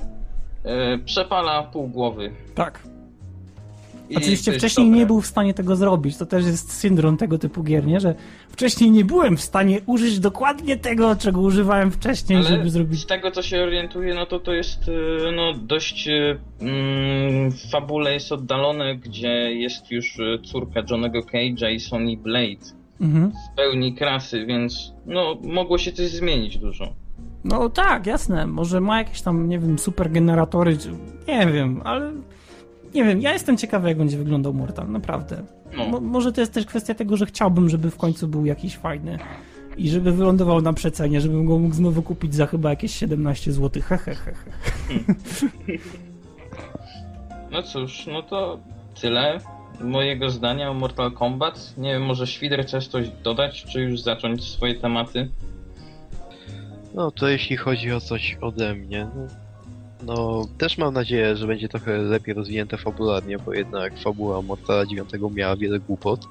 e, przepala pół głowy. Tak. Oczywiście wcześniej dobre. nie był w stanie tego zrobić. To też jest syndrom tego typu gier, nie? Że wcześniej nie byłem w stanie użyć dokładnie tego, czego używałem wcześniej, Ale żeby zrobić. z tego co się orientuję, no to to jest e, no, dość e, mm, w fabule jest oddalone, gdzie jest już e, córka Johnego Cage'a i Sonny Blade Mhm. w pełni krasy, więc no mogło się coś zmienić dużo. No tak, jasne. Może ma jakieś tam, nie wiem, super generatory, nie wiem, ale nie wiem. Ja jestem ciekawy, jak będzie wyglądał Mortal, naprawdę. No. Mo- może to jest też kwestia tego, że chciałbym, żeby w końcu był jakiś fajny i żeby wylądował na przecenie, żebym go mógł znowu kupić za chyba jakieś 17 zł. Hehehe. No cóż, no to tyle mojego zdania o Mortal Kombat. Nie wiem, może Świder chcesz coś dodać, czy już zacząć swoje tematy? No to jeśli chodzi o coś ode mnie, no, no też mam nadzieję, że będzie trochę lepiej rozwinięte fabularnie, bo jednak fabuła Mortala 9 miała wiele głupot.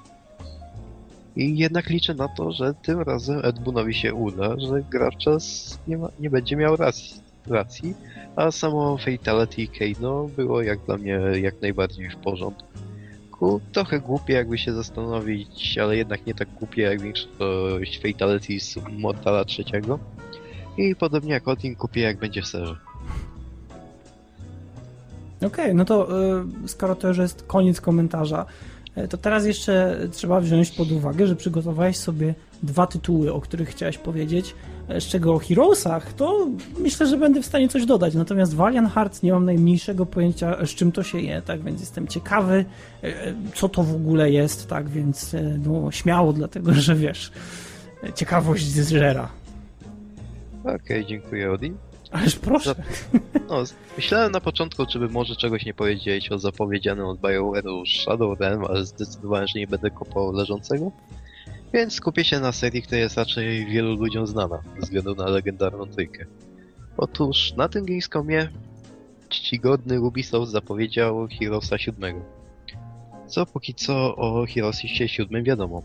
I jednak liczę na to, że tym razem Ed Boonowi się uda, że gracz nie, nie będzie miał racji, racji, a samo Fatality Kano było jak dla mnie jak najbardziej w porządku. Trochę głupie jakby się zastanowić, ale jednak nie tak głupie jak większość Fatality z Mortala trzeciego. I podobnie jak Odin kupię jak będzie w serze. Okej, no to y, skoro to już jest koniec komentarza, y, to teraz jeszcze trzeba wziąć pod uwagę, że przygotowałeś sobie dwa tytuły, o których chciałeś powiedzieć. Y, Z czego o Heroesach, to myślę, że będę w stanie coś dodać. Natomiast Valiant Hearts nie mam najmniejszego pojęcia, z czym to się je, tak więc jestem ciekawy, co to w ogóle jest, tak więc no, śmiało, dlatego że wiesz, ciekawość zżera. Okej, dziękuję Odin. Ależ proszę. No, myślałem na początku, czy by może czegoś nie powiedzieć o zapowiedzianym od BioWare'u Shadow ale zdecydowałem, że nie będę kopał leżącego. Więc skupię się na serii, która jest raczej wielu ludziom znana, ze względu na legendarną trójkę. Otóż na tym Gamescomie czcigodny Ubisoft zapowiedział Heroesa 7. Co póki co o Heroesie 7 wiadomo.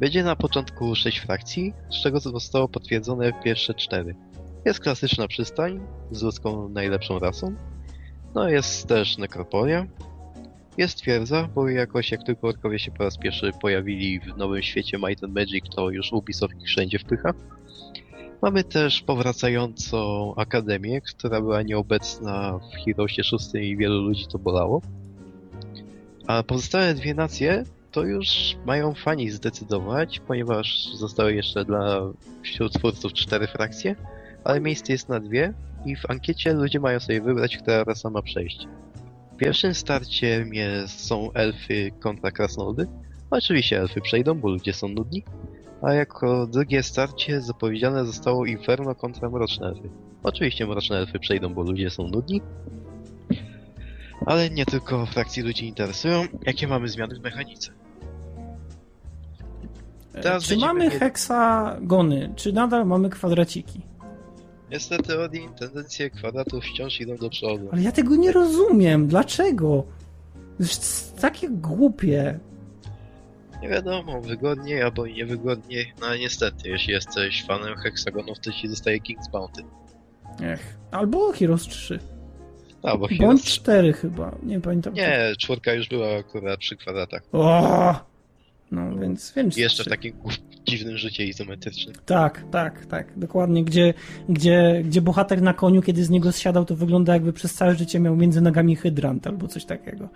Będzie na początku 6 frakcji, z czego zostało potwierdzone pierwsze 4. Jest klasyczna przystań z ludzką najlepszą rasą. No jest też nekropolia. Jest twierdza, bo jakoś jak tylko orkowie się po raz pierwszy pojawili w nowym świecie Might and Magic, to już Ubisoft ich wszędzie wpycha. Mamy też powracającą akademię, która była nieobecna w Heroesie 6 i wielu ludzi to bolało. A pozostałe dwie nacje to już mają fani zdecydować, ponieważ zostały jeszcze dla wśród twórców cztery frakcje ale miejsce jest na dwie i w ankiecie ludzie mają sobie wybrać, która rasa ma przejść. Pierwszym starcie jest, są elfy kontra krasnoludy. Oczywiście elfy przejdą, bo ludzie są nudni. A jako drugie starcie zapowiedziane zostało Inferno kontra mroczne elfy. Oczywiście mroczne elfy przejdą, bo ludzie są nudni. Ale nie tylko frakcji ludzi interesują, jakie mamy zmiany w mechanice. Teraz Czy mamy heksagony, czy nadal mamy kwadraciki? Niestety Odin, tendencje kwadratów wciąż idą do przodu. Ale ja tego nie rozumiem. Dlaczego? Jest takie głupie. Nie wiadomo, wygodniej albo niewygodniej, no ale niestety, jeśli jesteś fanem heksagonów, to ci dostaje King's Bounty. Ech. Albo Heroes 3. A, bo Bądź Heroes... cztery chyba, nie pamiętam. Nie, czwórka już była akurat przy kwadratach. O! No więc, więc I jeszcze w takim dziwnym rzucie izometrycznym. Tak, tak, tak, dokładnie. Gdzie, gdzie, gdzie bohater na koniu, kiedy z niego zsiadał, to wygląda jakby przez całe życie miał między nogami hydrant albo coś takiego.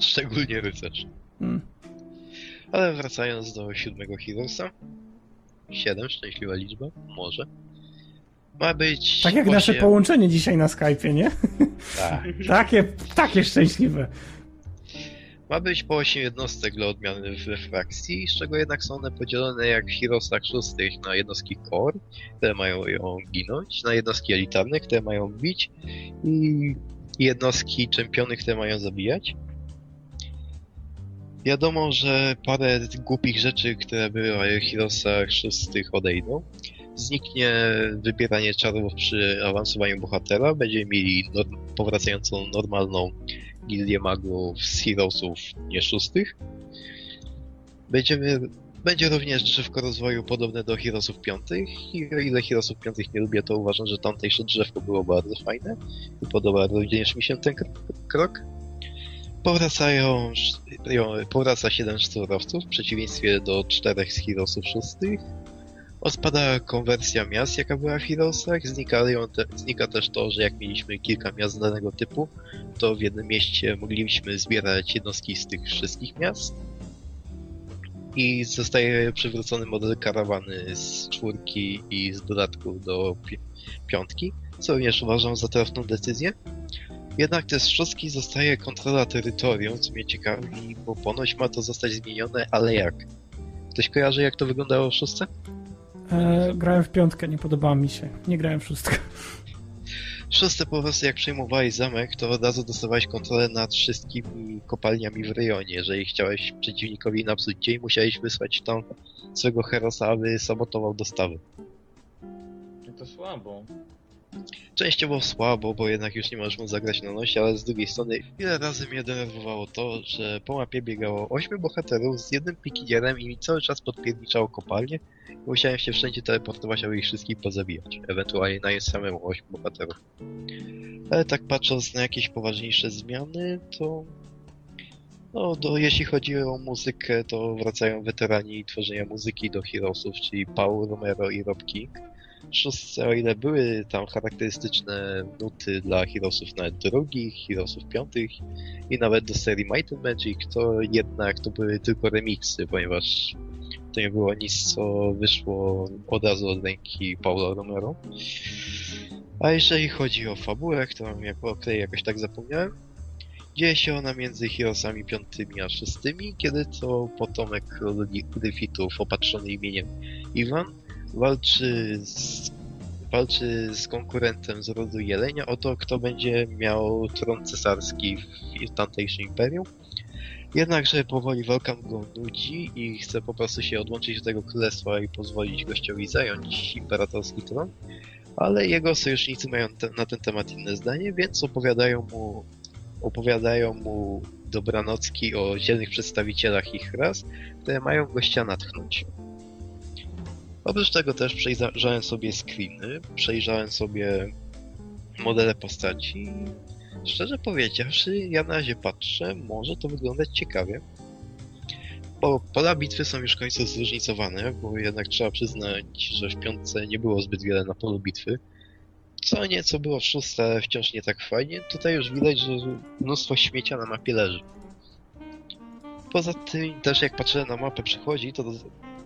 Szczególnie rycerz. Mm. Ale wracając do siódmego Heroesa. Siedem, szczęśliwa liczba, może. Ma być. Tak jak nasze osiem- połączenie dzisiaj na Skype'ie, nie? Tak. Takie, takie szczęśliwe. Ma być po 8 jednostek dla odmiany w frakcji, z czego jednak są one podzielone jak w Heroesach szóstych na jednostki core, które mają ją ginąć, na jednostki elitarne, które mają bić i jednostki czempiony, które mają zabijać. Wiadomo, że parę głupich rzeczy, które były w Heroesach szóstych odejdą. Zniknie wybieranie czarów przy awansowaniu bohatera, będziemy mieli norm- powracającą normalną gildię magów z Heroesów nie szóstych. Będziemy, będzie również drzewko rozwoju podobne do Heroesów piątych i o ile Heroesów piątych nie lubię, to uważam, że tamtejsze drzewko było bardzo fajne i podoba również mi się ten kr- krok. Powracają, powraca 7 szczurowców w przeciwieństwie do czterech z Heroesów szóstych. Odpada konwersja miast, jaka była w Heroesach. Te, znika też to, że jak mieliśmy kilka miast danego typu, to w jednym mieście mogliśmy zbierać jednostki z tych wszystkich miast. I zostaje przywrócony model karawany z czwórki i z dodatków do pi- piątki, co również uważam za trafną decyzję. Jednak też szóstki zostaje kontrola terytorium, co mnie ciekawi, bo ponoć ma to zostać zmienione, ale jak? Ktoś kojarzy, jak to wyglądało w szóstce? E, grałem w piątkę, nie podobała mi się. Nie grałem w szóstkę. W szóstce po prostu jak przejmowałeś zamek, to od razu dostawałeś kontrolę nad wszystkimi kopalniami w rejonie. Jeżeli chciałeś przeciwnikowi napsuć dzień, musiałeś wysłać tam swego herosa, aby sabotował dostawy. To słabo. Częściowo słabo, bo jednak już nie możesz mu zagrać na nosie, ale z drugiej strony ile razy mnie denerwowało to, że po mapie biegało 8 bohaterów z jednym pikierem i mi cały czas podpierniczało kopalnię i musiałem się wszędzie teleportować, aby ich wszystkich pozabijać. Ewentualnie na samemu 8 bohaterów. Ale tak patrząc na jakieś poważniejsze zmiany, to no, do, jeśli chodzi o muzykę, to wracają weterani tworzenia muzyki do Heroesów, czyli Paul Romero i Rob King szóstce, o ile były tam charakterystyczne nuty dla Heroesów nawet drugich, Heroesów piątych i nawet do serii Might and Magic, to jednak to były tylko remiksy, ponieważ to nie było nic, co wyszło od razu od ręki Paula Romero. A jeżeli chodzi o fabułę, którą jako okej jakoś tak zapomniałem, dzieje się ona między Heroesami piątymi a szóstymi, kiedy to potomek króli Gryfitów opatrzony imieniem Iwan walczy z, walczy z konkurentem z rodu Jelenia o to, kto będzie miał tron cesarski w tamtejszym imperium. Jednakże powoli walka go nudzi i chce po prostu się odłączyć od tego królestwa i pozwolić gościowi zająć imperatorski tron. Ale jego sojusznicy mają te, na ten temat inne zdanie, więc opowiadają mu, opowiadają mu dobranocki o dzielnych przedstawicielach ich ras, które mają gościa natchnąć. Oprócz tego też przejrzałem sobie screeny, przejrzałem sobie modele postaci szczerze powiedziawszy, ja na razie patrzę, może to wyglądać ciekawie. Bo pola bitwy są już w końcu zróżnicowane, bo jednak trzeba przyznać, że w piątce nie było zbyt wiele na polu bitwy. Co nieco było w szóstce, ale wciąż nie tak fajnie. Tutaj już widać, że mnóstwo śmiecia na mapie leży. Poza tym też jak patrzę na mapę przychodzi, to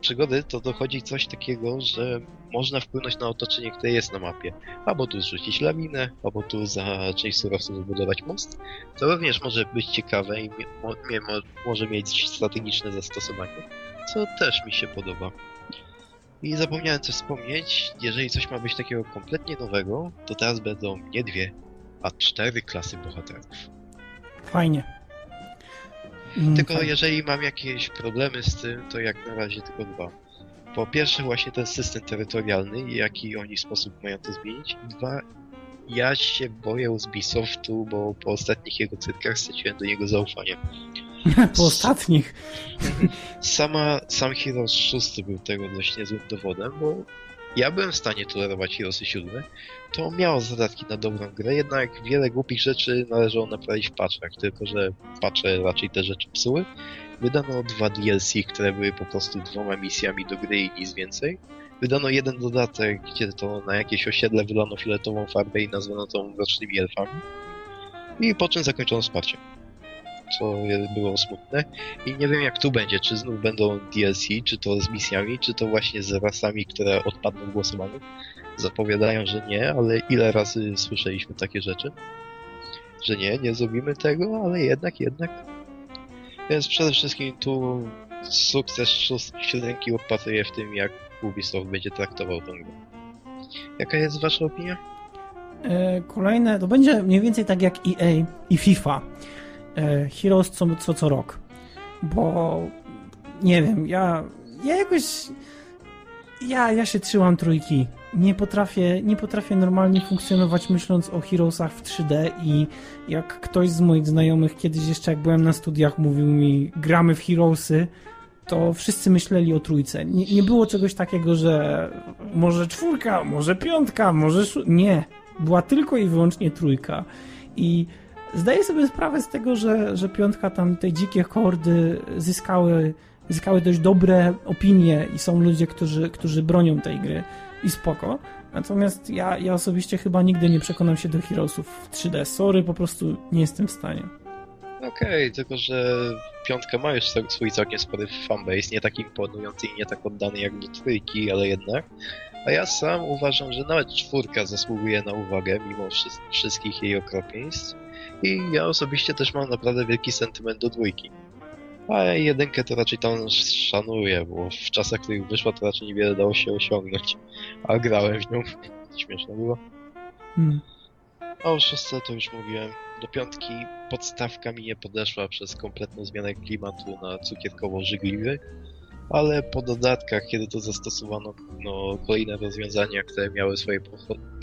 przygody, to dochodzi coś takiego, że można wpłynąć na otoczenie, które jest na mapie. Albo tu zrzucić lawinę, albo tu za część surowców wybudować most. To również może być ciekawe i mo, może mieć strategiczne zastosowanie, co też mi się podoba. I zapomniałem coś wspomnieć, jeżeli coś ma być takiego kompletnie nowego, to teraz będą nie dwie, a cztery klasy bohaterów. Fajnie. Mm, Tylko fajnie. jeżeli mam jakieś problemy z tym, to jak na razie tylko dwa. Po pierwsze właśnie ten system terytorialny i jaki oni sposób mają to zmienić. Dwa, ja się boję z Ubisoftu, bo po ostatnich jego cyrkach straciłem do niego zaufanie. Po ostatnich. Sama, sam Heroes 6 był tego dość niezłym dowodem, bo ja byłem w stanie tolerować Heroesy 7, to miało zadatki na dobrą grę, jednak wiele głupich rzeczy należało naprawić w patchach, tylko że patche raczej te rzeczy psuły. Wydano dwa DLC, które były po prostu dwoma misjami do gry i nic więcej. Wydano jeden dodatek, gdzie to na jakieś osiedle wylano fioletową farbę i nazwano to mrocznymi elfami. I po czym zakończono wsparcie. Co było smutne. I nie wiem jak tu będzie, czy znów będą DLC, czy to z misjami, czy to właśnie z rasami, które odpadną w głosowaniu. Zapowiadają, że nie, ale ile razy słyszeliśmy takie rzeczy? Że nie, nie zrobimy tego, ale jednak, jednak. Więc przede wszystkim tu sukces siódemki opatruję w tym, jak Ubisoft będzie traktował tę grę. Jaka jest wasza opinia? E, Kolejne, to będzie mniej więcej tak jak EA i FIFA. E, Heroes co, co, co rok. Bo nie wiem, ja, ja jakoś ja, ja się trzymam trójki. Nie potrafię, nie potrafię normalnie funkcjonować myśląc o Heroesach w 3D i jak ktoś z moich znajomych kiedyś jeszcze jak byłem na studiach mówił mi gramy w Heroesy, to wszyscy myśleli o trójce. Nie, nie było czegoś takiego, że może czwórka, może piątka, może... Nie. Była tylko i wyłącznie trójka. I zdaję sobie sprawę z tego, że, że piątka tam, te dzikie hordy zyskały, zyskały dość dobre opinie i są ludzie, którzy, którzy bronią tej gry i spoko. Natomiast ja, ja osobiście chyba nigdy nie przekonam się do Heroesów w 3D. Sorry, po prostu nie jestem w stanie. Okej, tylko że piątka ma już swój całkiem spory fanbase, nie tak imponujący i nie tak oddany jak do trójki, ale jednak. A ja sam uważam, że nawet czwórka zasługuje na uwagę, mimo wszy- wszystkich jej okropieństw. I ja osobiście też mam naprawdę wielki sentyment do dwójki. A jedynkę to raczej tam szanuję, bo w czasach, w których wyszła, to raczej niewiele dało się osiągnąć. A grałem w nią. Śmieszne było. Hmm. A o szóstce to już mówiłem. Do piątki podstawka mi nie podeszła przez kompletną zmianę klimatu na cukierkowo-żygliwy, ale po dodatkach, kiedy to zastosowano no, kolejne rozwiązania, które miały swoje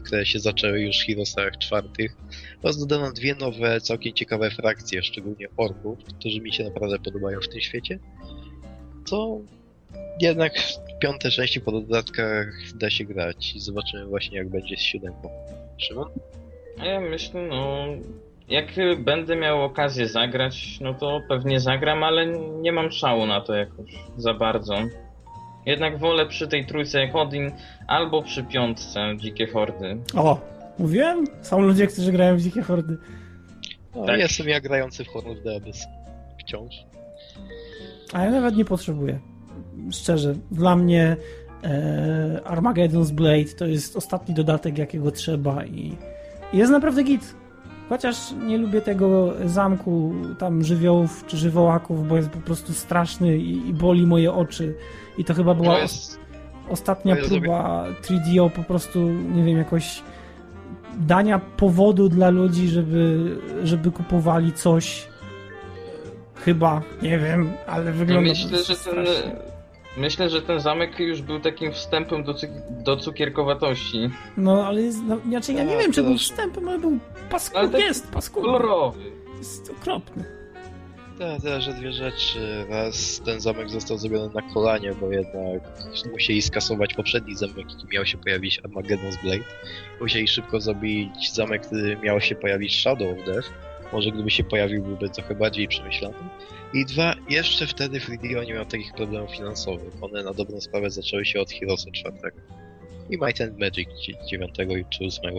które się zaczęły już w Heroesach czwartych, oraz dodano dwie nowe, całkiem ciekawe frakcje, szczególnie orków, którzy mi się naprawdę podobają w tym świecie, to jednak w piąte części po dodatkach da się grać zobaczymy właśnie jak będzie z siódemką. Szymon? Ja myślę, no. Jak będę miał okazję zagrać, no to pewnie zagram, ale nie mam szału na to jakoś za bardzo. Jednak wolę przy tej trójce jak Odin, albo przy piątce Dzikie Hordy. O, mówiłem? Są ludzie, którzy grają w dzikie hordy. No, Tak. Jestem ja grający w Horn of the Abyss. Wciąż. A ja nawet nie potrzebuję. Szczerze, dla mnie e, Armageddon's Blade to jest ostatni dodatek, jakiego trzeba i i jest naprawdę git. Chociaż nie lubię tego zamku tam żywiołów czy żywołaków, bo jest po prostu straszny i, i boli moje oczy. I to chyba była To jest... ostatnia to próba 3DO po prostu, nie wiem, jakoś dania powodu dla ludzi, żeby, żeby kupowali coś. Chyba, nie wiem, ale No wygląda myślę, to że ten. strasznie. Myślę, że ten zamek już był takim wstępem do, cyk- do cukierkowatości. No, ale jest, no, znaczy ja nie A, wiem, czy to był też- wstępem, ale był paskudny, Ale tak jest paskudny. Kolorowy. Jest okropny. Te, te, że dwie rzeczy. Raz ten zamek został zrobiony na kolanie, bo jednak musieli skasować poprzedni zamek, jaki miał się pojawić Armageddon's Blade. Musieli szybko zrobić zamek, który miał się pojawić Shadow of Death. Może gdyby się pojawił, byłby trochę bardziej przemyślany. I dwa, jeszcze wtedy 3DO nie miał takich problemów finansowych. One na dobrą sprawę zaczęły się od Heroesa 4. I Might and Magic 9 czy 8.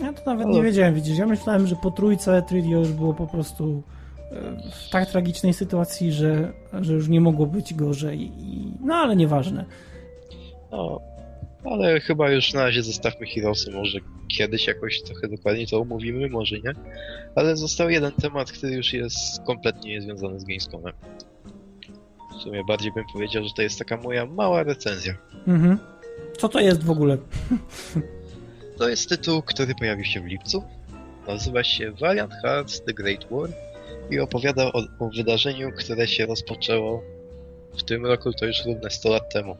Ja to nawet nie wiedziałem, widzisz. Ja myślałem, że po trójce 3DO już było po prostu e, w tak tragicznej sytuacji, że, że już nie mogło być gorzej. I, no ale nieważne. No, ale chyba już na razie zostawmy Heroesy, może kiedyś jakoś trochę dokładniej to omówimy, może nie. Ale został jeden temat, który już jest kompletnie niezwiązany z Gamescomem. W sumie bardziej bym powiedział, że to jest taka moja mała recenzja. Mhm. Co to jest w ogóle? To jest tytuł, który pojawił się w lipcu. Nazywa się Valiant Hearts The Great War i opowiada o, o wydarzeniu, które się rozpoczęło w tym roku, to już równe 100 lat temu.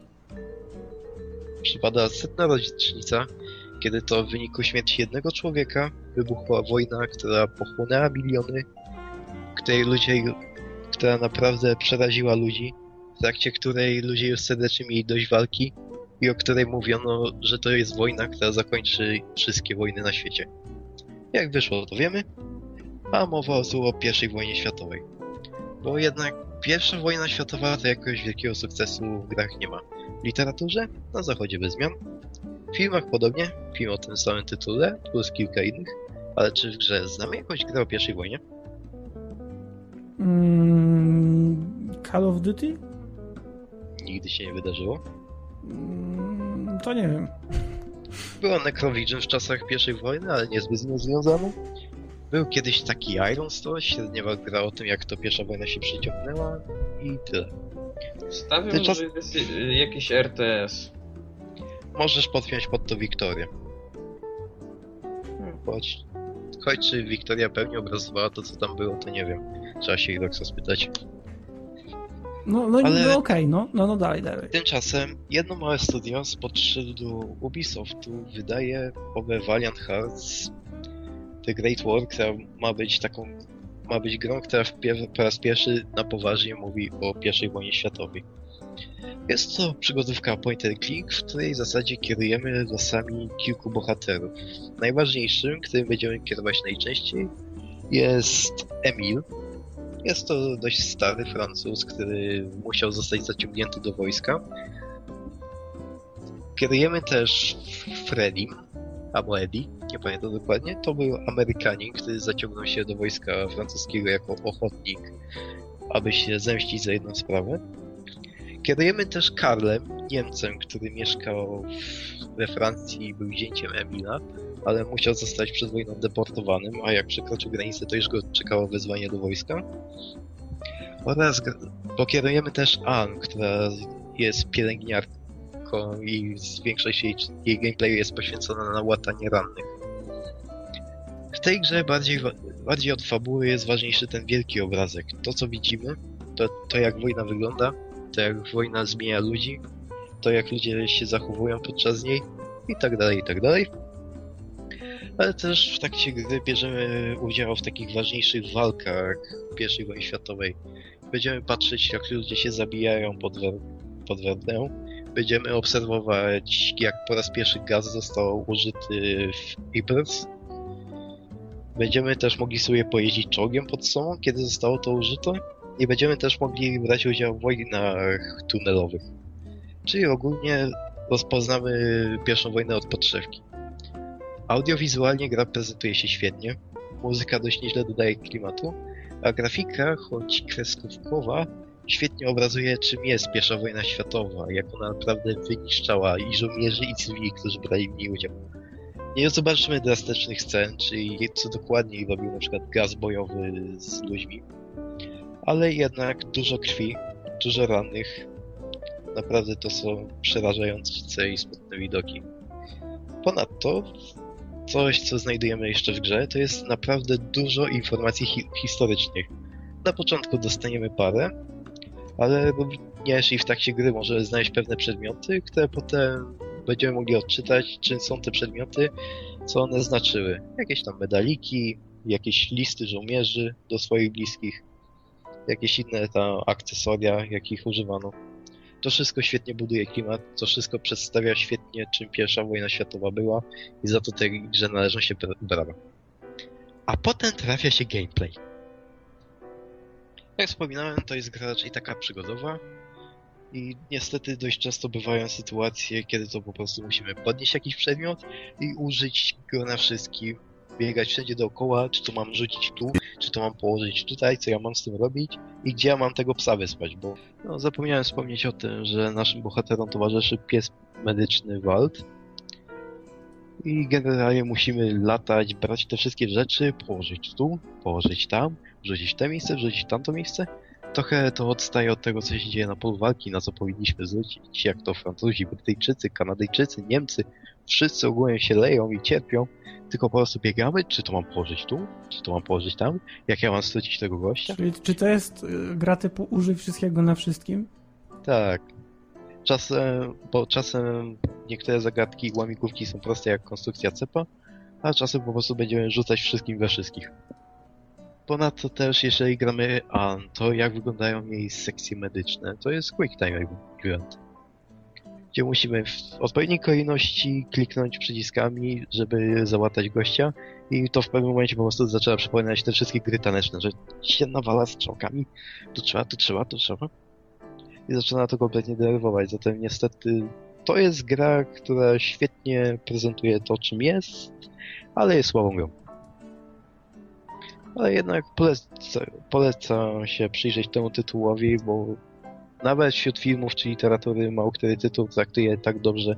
Przypada setna rocznica, kiedy to w wyniku śmierci jednego człowieka wybuchła wojna, która pochłonęła miliony, której ludzie, która naprawdę przeraziła ludzi, w trakcie której ludzie już serdecznie mieli dość walki i o której mówiono, że to jest wojna, która zakończy wszystkie wojny na świecie. Jak wyszło, to wiemy, a mowa o I wojnie światowej. Bo jednak pierwsza wojna światowa to jakoś wielkiego sukcesu w grach nie ma. W literaturze na zachodzie bez zmian. W filmach podobnie, film o tym samym tytule, plus kilka innych. Ale czy w grze znamy jakąś grę o pierwszej wojnie? Mm, Call of Duty? Nigdy się nie wydarzyło. Mm, to nie wiem. Była Necrovision w czasach I wojny, ale niezbyt z nią związana. Był kiedyś taki Iron Store, średniowa gra o tym, jak to pierwsza wojna się przeciągnęła i tyle. Stawiam, Tymczas- że jest jakiś RTS. Możesz podpiąć pod to Wiktorię. Chodź. Choć czy Wiktoria pewnie obrazowała to, co tam było, to nie wiem. Trzeba się Iroxa spytać. No, no, Ale- no okej, no, no, no dalej, dalej. Tymczasem jedno małe studio spod szyldu Ubisoftu wydaje owe Valiant Hearts The Great War, która ma być taką ma być grą, która po raz pierwszy na poważnie mówi o I wojnie światowej. Jest to przygodówka point and click, w której w zasadzie kierujemy losami kilku bohaterów. Najważniejszym, którym będziemy kierować najczęściej, jest Emil. Jest to dość stary Francuz, który musiał zostać zaciągnięty do wojska. Kierujemy też Fredim, albo Eddie, nie pamiętam dokładnie. To był Amerykanin, który zaciągnął się do wojska francuskiego jako ochotnik, aby się zemścić za jedną sprawę. Kierujemy też Karlem, Niemcem, który mieszkał we Francji i był zięciem Emila, ale musiał zostać przed wojną deportowanym, a jak przekroczył granicę, to już go czekało wezwanie do wojska. Oraz pokierujemy też Ann, która jest pielęgniarką i większość jej, jej gameplayu jest poświęcona na łatanie rannych. W tej grze bardziej, bardziej od fabuły jest ważniejszy ten wielki obrazek. To co widzimy, to, to jak wojna wygląda, to jak wojna zmienia ludzi, to jak ludzie się zachowują podczas niej i tak dalej, i tak dalej. Ale też w trakcie gry bierzemy udział w takich ważniejszych walkach I wojny światowej. Będziemy patrzeć, jak ludzie się zabijają pod, pod Verdun. Będziemy obserwować, jak po raz pierwszy gaz został użyty w Ypres. Będziemy też mogli sobie pojeździć czołgiem pod sobą, kiedy zostało to użyte. I będziemy też mogli brać udział w wojnach tunelowych. Czyli ogólnie rozpoznamy pierwszą wojnę od podszewki. Audiowizualnie gra prezentuje się świetnie, muzyka dość nieźle dodaje klimatu, a grafika, choć kreskówkowa, świetnie obrazuje czym jest pierwsza wojna światowa, jak ona naprawdę wyniszczała i żołnierzy i cywili, którzy brali w niej udział. Nie zobaczymy drastycznych scen, czyli co dokładniej robił na przykład gaz bojowy z ludźmi, ale jednak dużo krwi, dużo rannych. Naprawdę to są przerażające i smutne widoki. Ponadto, coś co znajdujemy jeszcze w grze, to jest naprawdę dużo informacji hi historycznych. Na początku dostaniemy parę, ale również i w trakcie gry możemy znaleźć pewne przedmioty, które potem będziemy mogli odczytać, czym są te przedmioty, co one znaczyły. Jakieś tam medaliki, jakieś listy żołnierzy do swoich bliskich, jakieś inne tam akcesoria, jakich używano. To wszystko świetnie buduje klimat, to wszystko przedstawia świetnie, czym pierwsza wojna światowa była i za to tej grze należą się bra- brawa. A potem trafia się gameplay. Jak wspominałem, to jest gra raczej taka przygodowa i niestety dość często bywają sytuacje, kiedy to po prostu musimy podnieść jakiś przedmiot i użyć go na wszystkim, biegać wszędzie dookoła, czy to mam rzucić tu, czy to mam położyć tutaj, co ja mam z tym robić i gdzie ja mam tego psa wysłać, bo no, zapomniałem wspomnieć o tym, że naszym bohaterom towarzyszy pies medyczny Wald i generalnie musimy latać, brać te wszystkie rzeczy, położyć tu, położyć tam, wrzucić te miejsce, wrzucić tamto miejsce. Trochę to odstaje od tego, co się dzieje na polu walki, na co powinniśmy zwrócić, jak to Francuzi, Brytyjczycy, Kanadyjczycy, Niemcy, wszyscy ogólnie się leją i cierpią, tylko po prostu biegamy, czy to mam położyć tu, czy to mam położyć tam, jak ja mam stracić tego gościa. Czyli, czy to jest y, gra typu użyj wszystkiego na wszystkim? Tak. Czasem, bo czasem niektóre zagadki i łamigłówki są proste jak konstrukcja cepa, a czasem po prostu będziemy rzucać wszystkim we wszystkich. Ponadto też, jeżeli gramy An, to jak wyglądają jej sekcje medyczne, to jest Quick Time Event. gdzie musimy w odpowiedniej kolejności kliknąć przyciskami, żeby załatać gościa i to w pewnym momencie po prostu zaczęła przypominać te wszystkie gry taneczne, że się nawala strzałkami, tu trzeba, tu trzeba, tu trzeba i zaczyna to kompletnie denerwować, zatem niestety to jest gra, która świetnie prezentuje to, czym jest, ale jest słabą grą. Ale jednak poleca, poleca się przyjrzeć temu tytułowi, bo nawet wśród filmów czy literatury mało który tytuł traktuje tak dobrze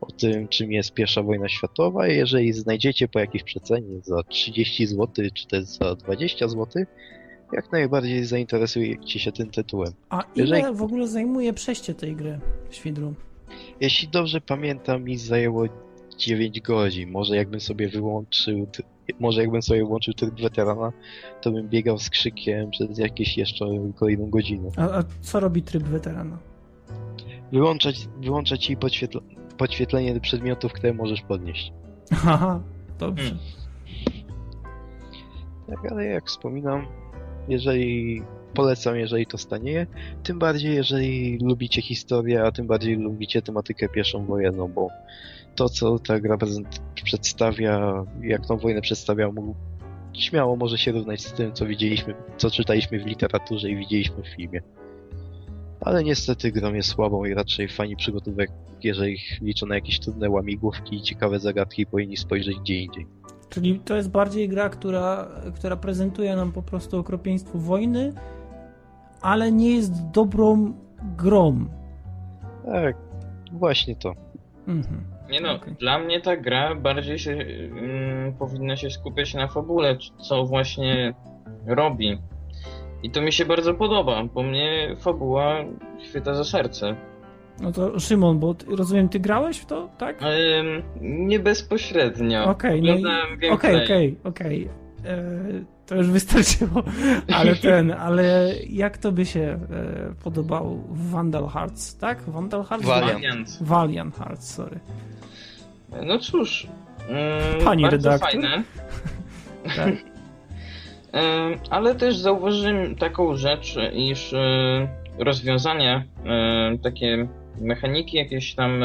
o tym, czym jest pierwsza wojna światowa. Jeżeli znajdziecie po jakiejś przecenie za 30 zł, czy też za 20 zł, jak najbardziej zainteresujecie się tym tytułem. A ile Jeżeli- w ogóle zajmuje przejście tej gry, Świdru? Jeśli dobrze pamiętam, mi zajęło 9 godzin. Może jakbym sobie wyłączył, może jakbym sobie włączył tryb weterana, to bym biegał z krzykiem przez jakieś jeszcze kolejną godzinę. A, a co robi tryb weterana? Wyłączać, wyłączać ci podświetl podświetlenie przedmiotów, które możesz podnieść. Haha, dobrze. Hmm. Tak, ale jak wspominam, jeżeli polecam, jeżeli to stanie, tym bardziej jeżeli lubicie historię, a tym bardziej lubicie tematykę pierwszą wojenną, bo to, co ta gra przedstawia, jak tą wojnę przedstawia, mógł, śmiało może się równać z tym, co widzieliśmy, co czytaliśmy w literaturze i widzieliśmy w filmie. Ale niestety gra jest słabą i raczej fani przygotówek, jeżeli liczą na jakieś trudne łamigłówki i ciekawe zagadki, powinni spojrzeć gdzie indziej. Czyli to jest bardziej gra, która, która prezentuje nam po prostu okropieństwo wojny, ale nie jest dobrą grą. Tak, właśnie to. Mhm. Nie no, Okej. dla mnie ta gra bardziej się mm, powinna się skupiać na fabule, co właśnie robi. I to mi się bardzo podoba, bo mnie fabuła chwyta za serce. No to Szymon, bo ty, rozumiem, ty grałeś w to, tak? Ym, nie bezpośrednio. Okej, no Okej, okej, okej. E, To już wystarczyło. Ale ten, ale jak to by się e, podobał w Vandal Hearts, tak? Vandal Hearts? Valiant. Valiant. Hearts, sorry. No cóż, ym, Pani bardzo redaktor? fajne. Tak. Ym, ale też zauważyłem taką rzecz, iż rozwiązania, y, takie mechaniki jakieś tam,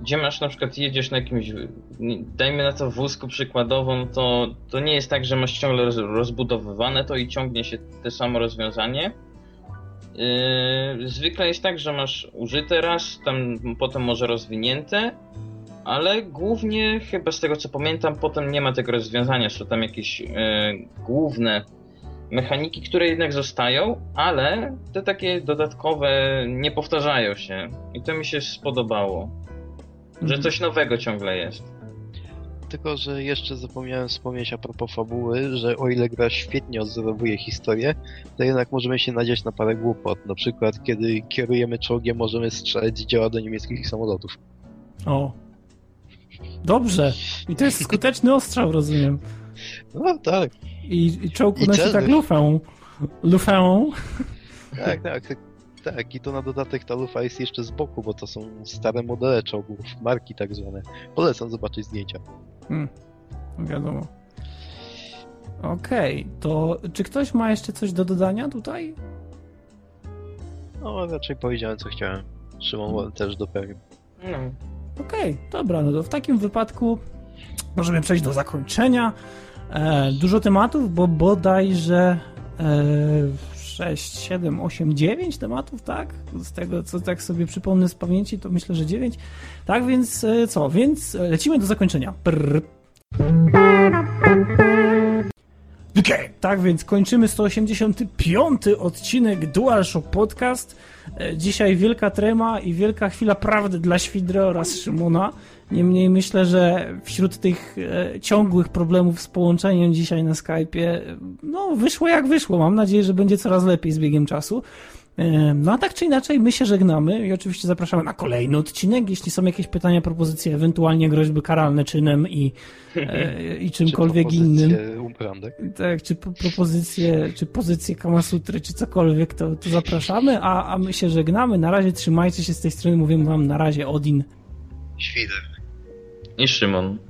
gdzie masz na przykład jedziesz na jakimś, dajmy na to wózku przykładowo, no to, to nie jest tak, że masz ciągle roz, rozbudowywane to i ciągnie się te samo rozwiązanie. Yy, zwykle jest tak, że masz użyte raz, tam potem może rozwinięte, ale głównie chyba z tego co pamiętam, potem nie ma tego rozwiązania. Są tam jakieś e, główne mechaniki, które jednak zostają, ale te takie dodatkowe nie powtarzają się. I to mi się spodobało. Że Mhm. coś nowego ciągle jest. Tylko, że jeszcze zapomniałem wspomnieć a propos fabuły, że o ile gra świetnie odzorowuje historię, to jednak możemy się nadziać na parę głupot. Na przykład, kiedy kierujemy czołgiem, możemy strzelać z działa do niemieckich samolotów. O. Dobrze. I to jest skuteczny ostrzał, rozumiem. No tak, I, i czołg unosi tak lufę. Lufę. tak, tak, tak. I to na dodatek ta lufa jest jeszcze z boku, bo to są stare modele czołgów, marki tak zwane. Polecam zobaczyć zdjęcia. Hmm. Wiadomo. Okej, to czy ktoś ma jeszcze coś do dodania tutaj? No, raczej powiedziałem co chciałem. Szymon też dopełnił. No. Okej, dobra, no to w takim wypadku możemy przejść do zakończenia. E, dużo tematów, bo bodajże e, 6, 7, 8, 9 tematów, tak? Z tego, co tak sobie przypomnę z pamięci, to myślę, że 9. Tak, więc e, co? Więc lecimy do zakończenia. Prr. Okej, tak więc kończymy 185 odcinek DualShock Podcast. E, Dzisiaj wielka trema i wielka chwila prawdy dla Świdry oraz Szymona. Niemniej myślę, że wśród tych e, ciągłych problemów z połączeniem dzisiaj na Skype'ie, no wyszło jak wyszło. Mam nadzieję, że będzie coraz lepiej z biegiem czasu. E, No a tak czy inaczej, my się żegnamy i oczywiście zapraszamy na kolejny odcinek. Jeśli są jakieś pytania, propozycje, ewentualnie groźby karalne czynem i, e, i czymkolwiek Czy innym. Tak, czy po- propozycje, czy pozycje Kamasutry, czy cokolwiek, to, to zapraszamy, a, a my się żegnamy. Na razie trzymajcie się z tej strony, mówię wam na razie Odin. Świder. I Szymon.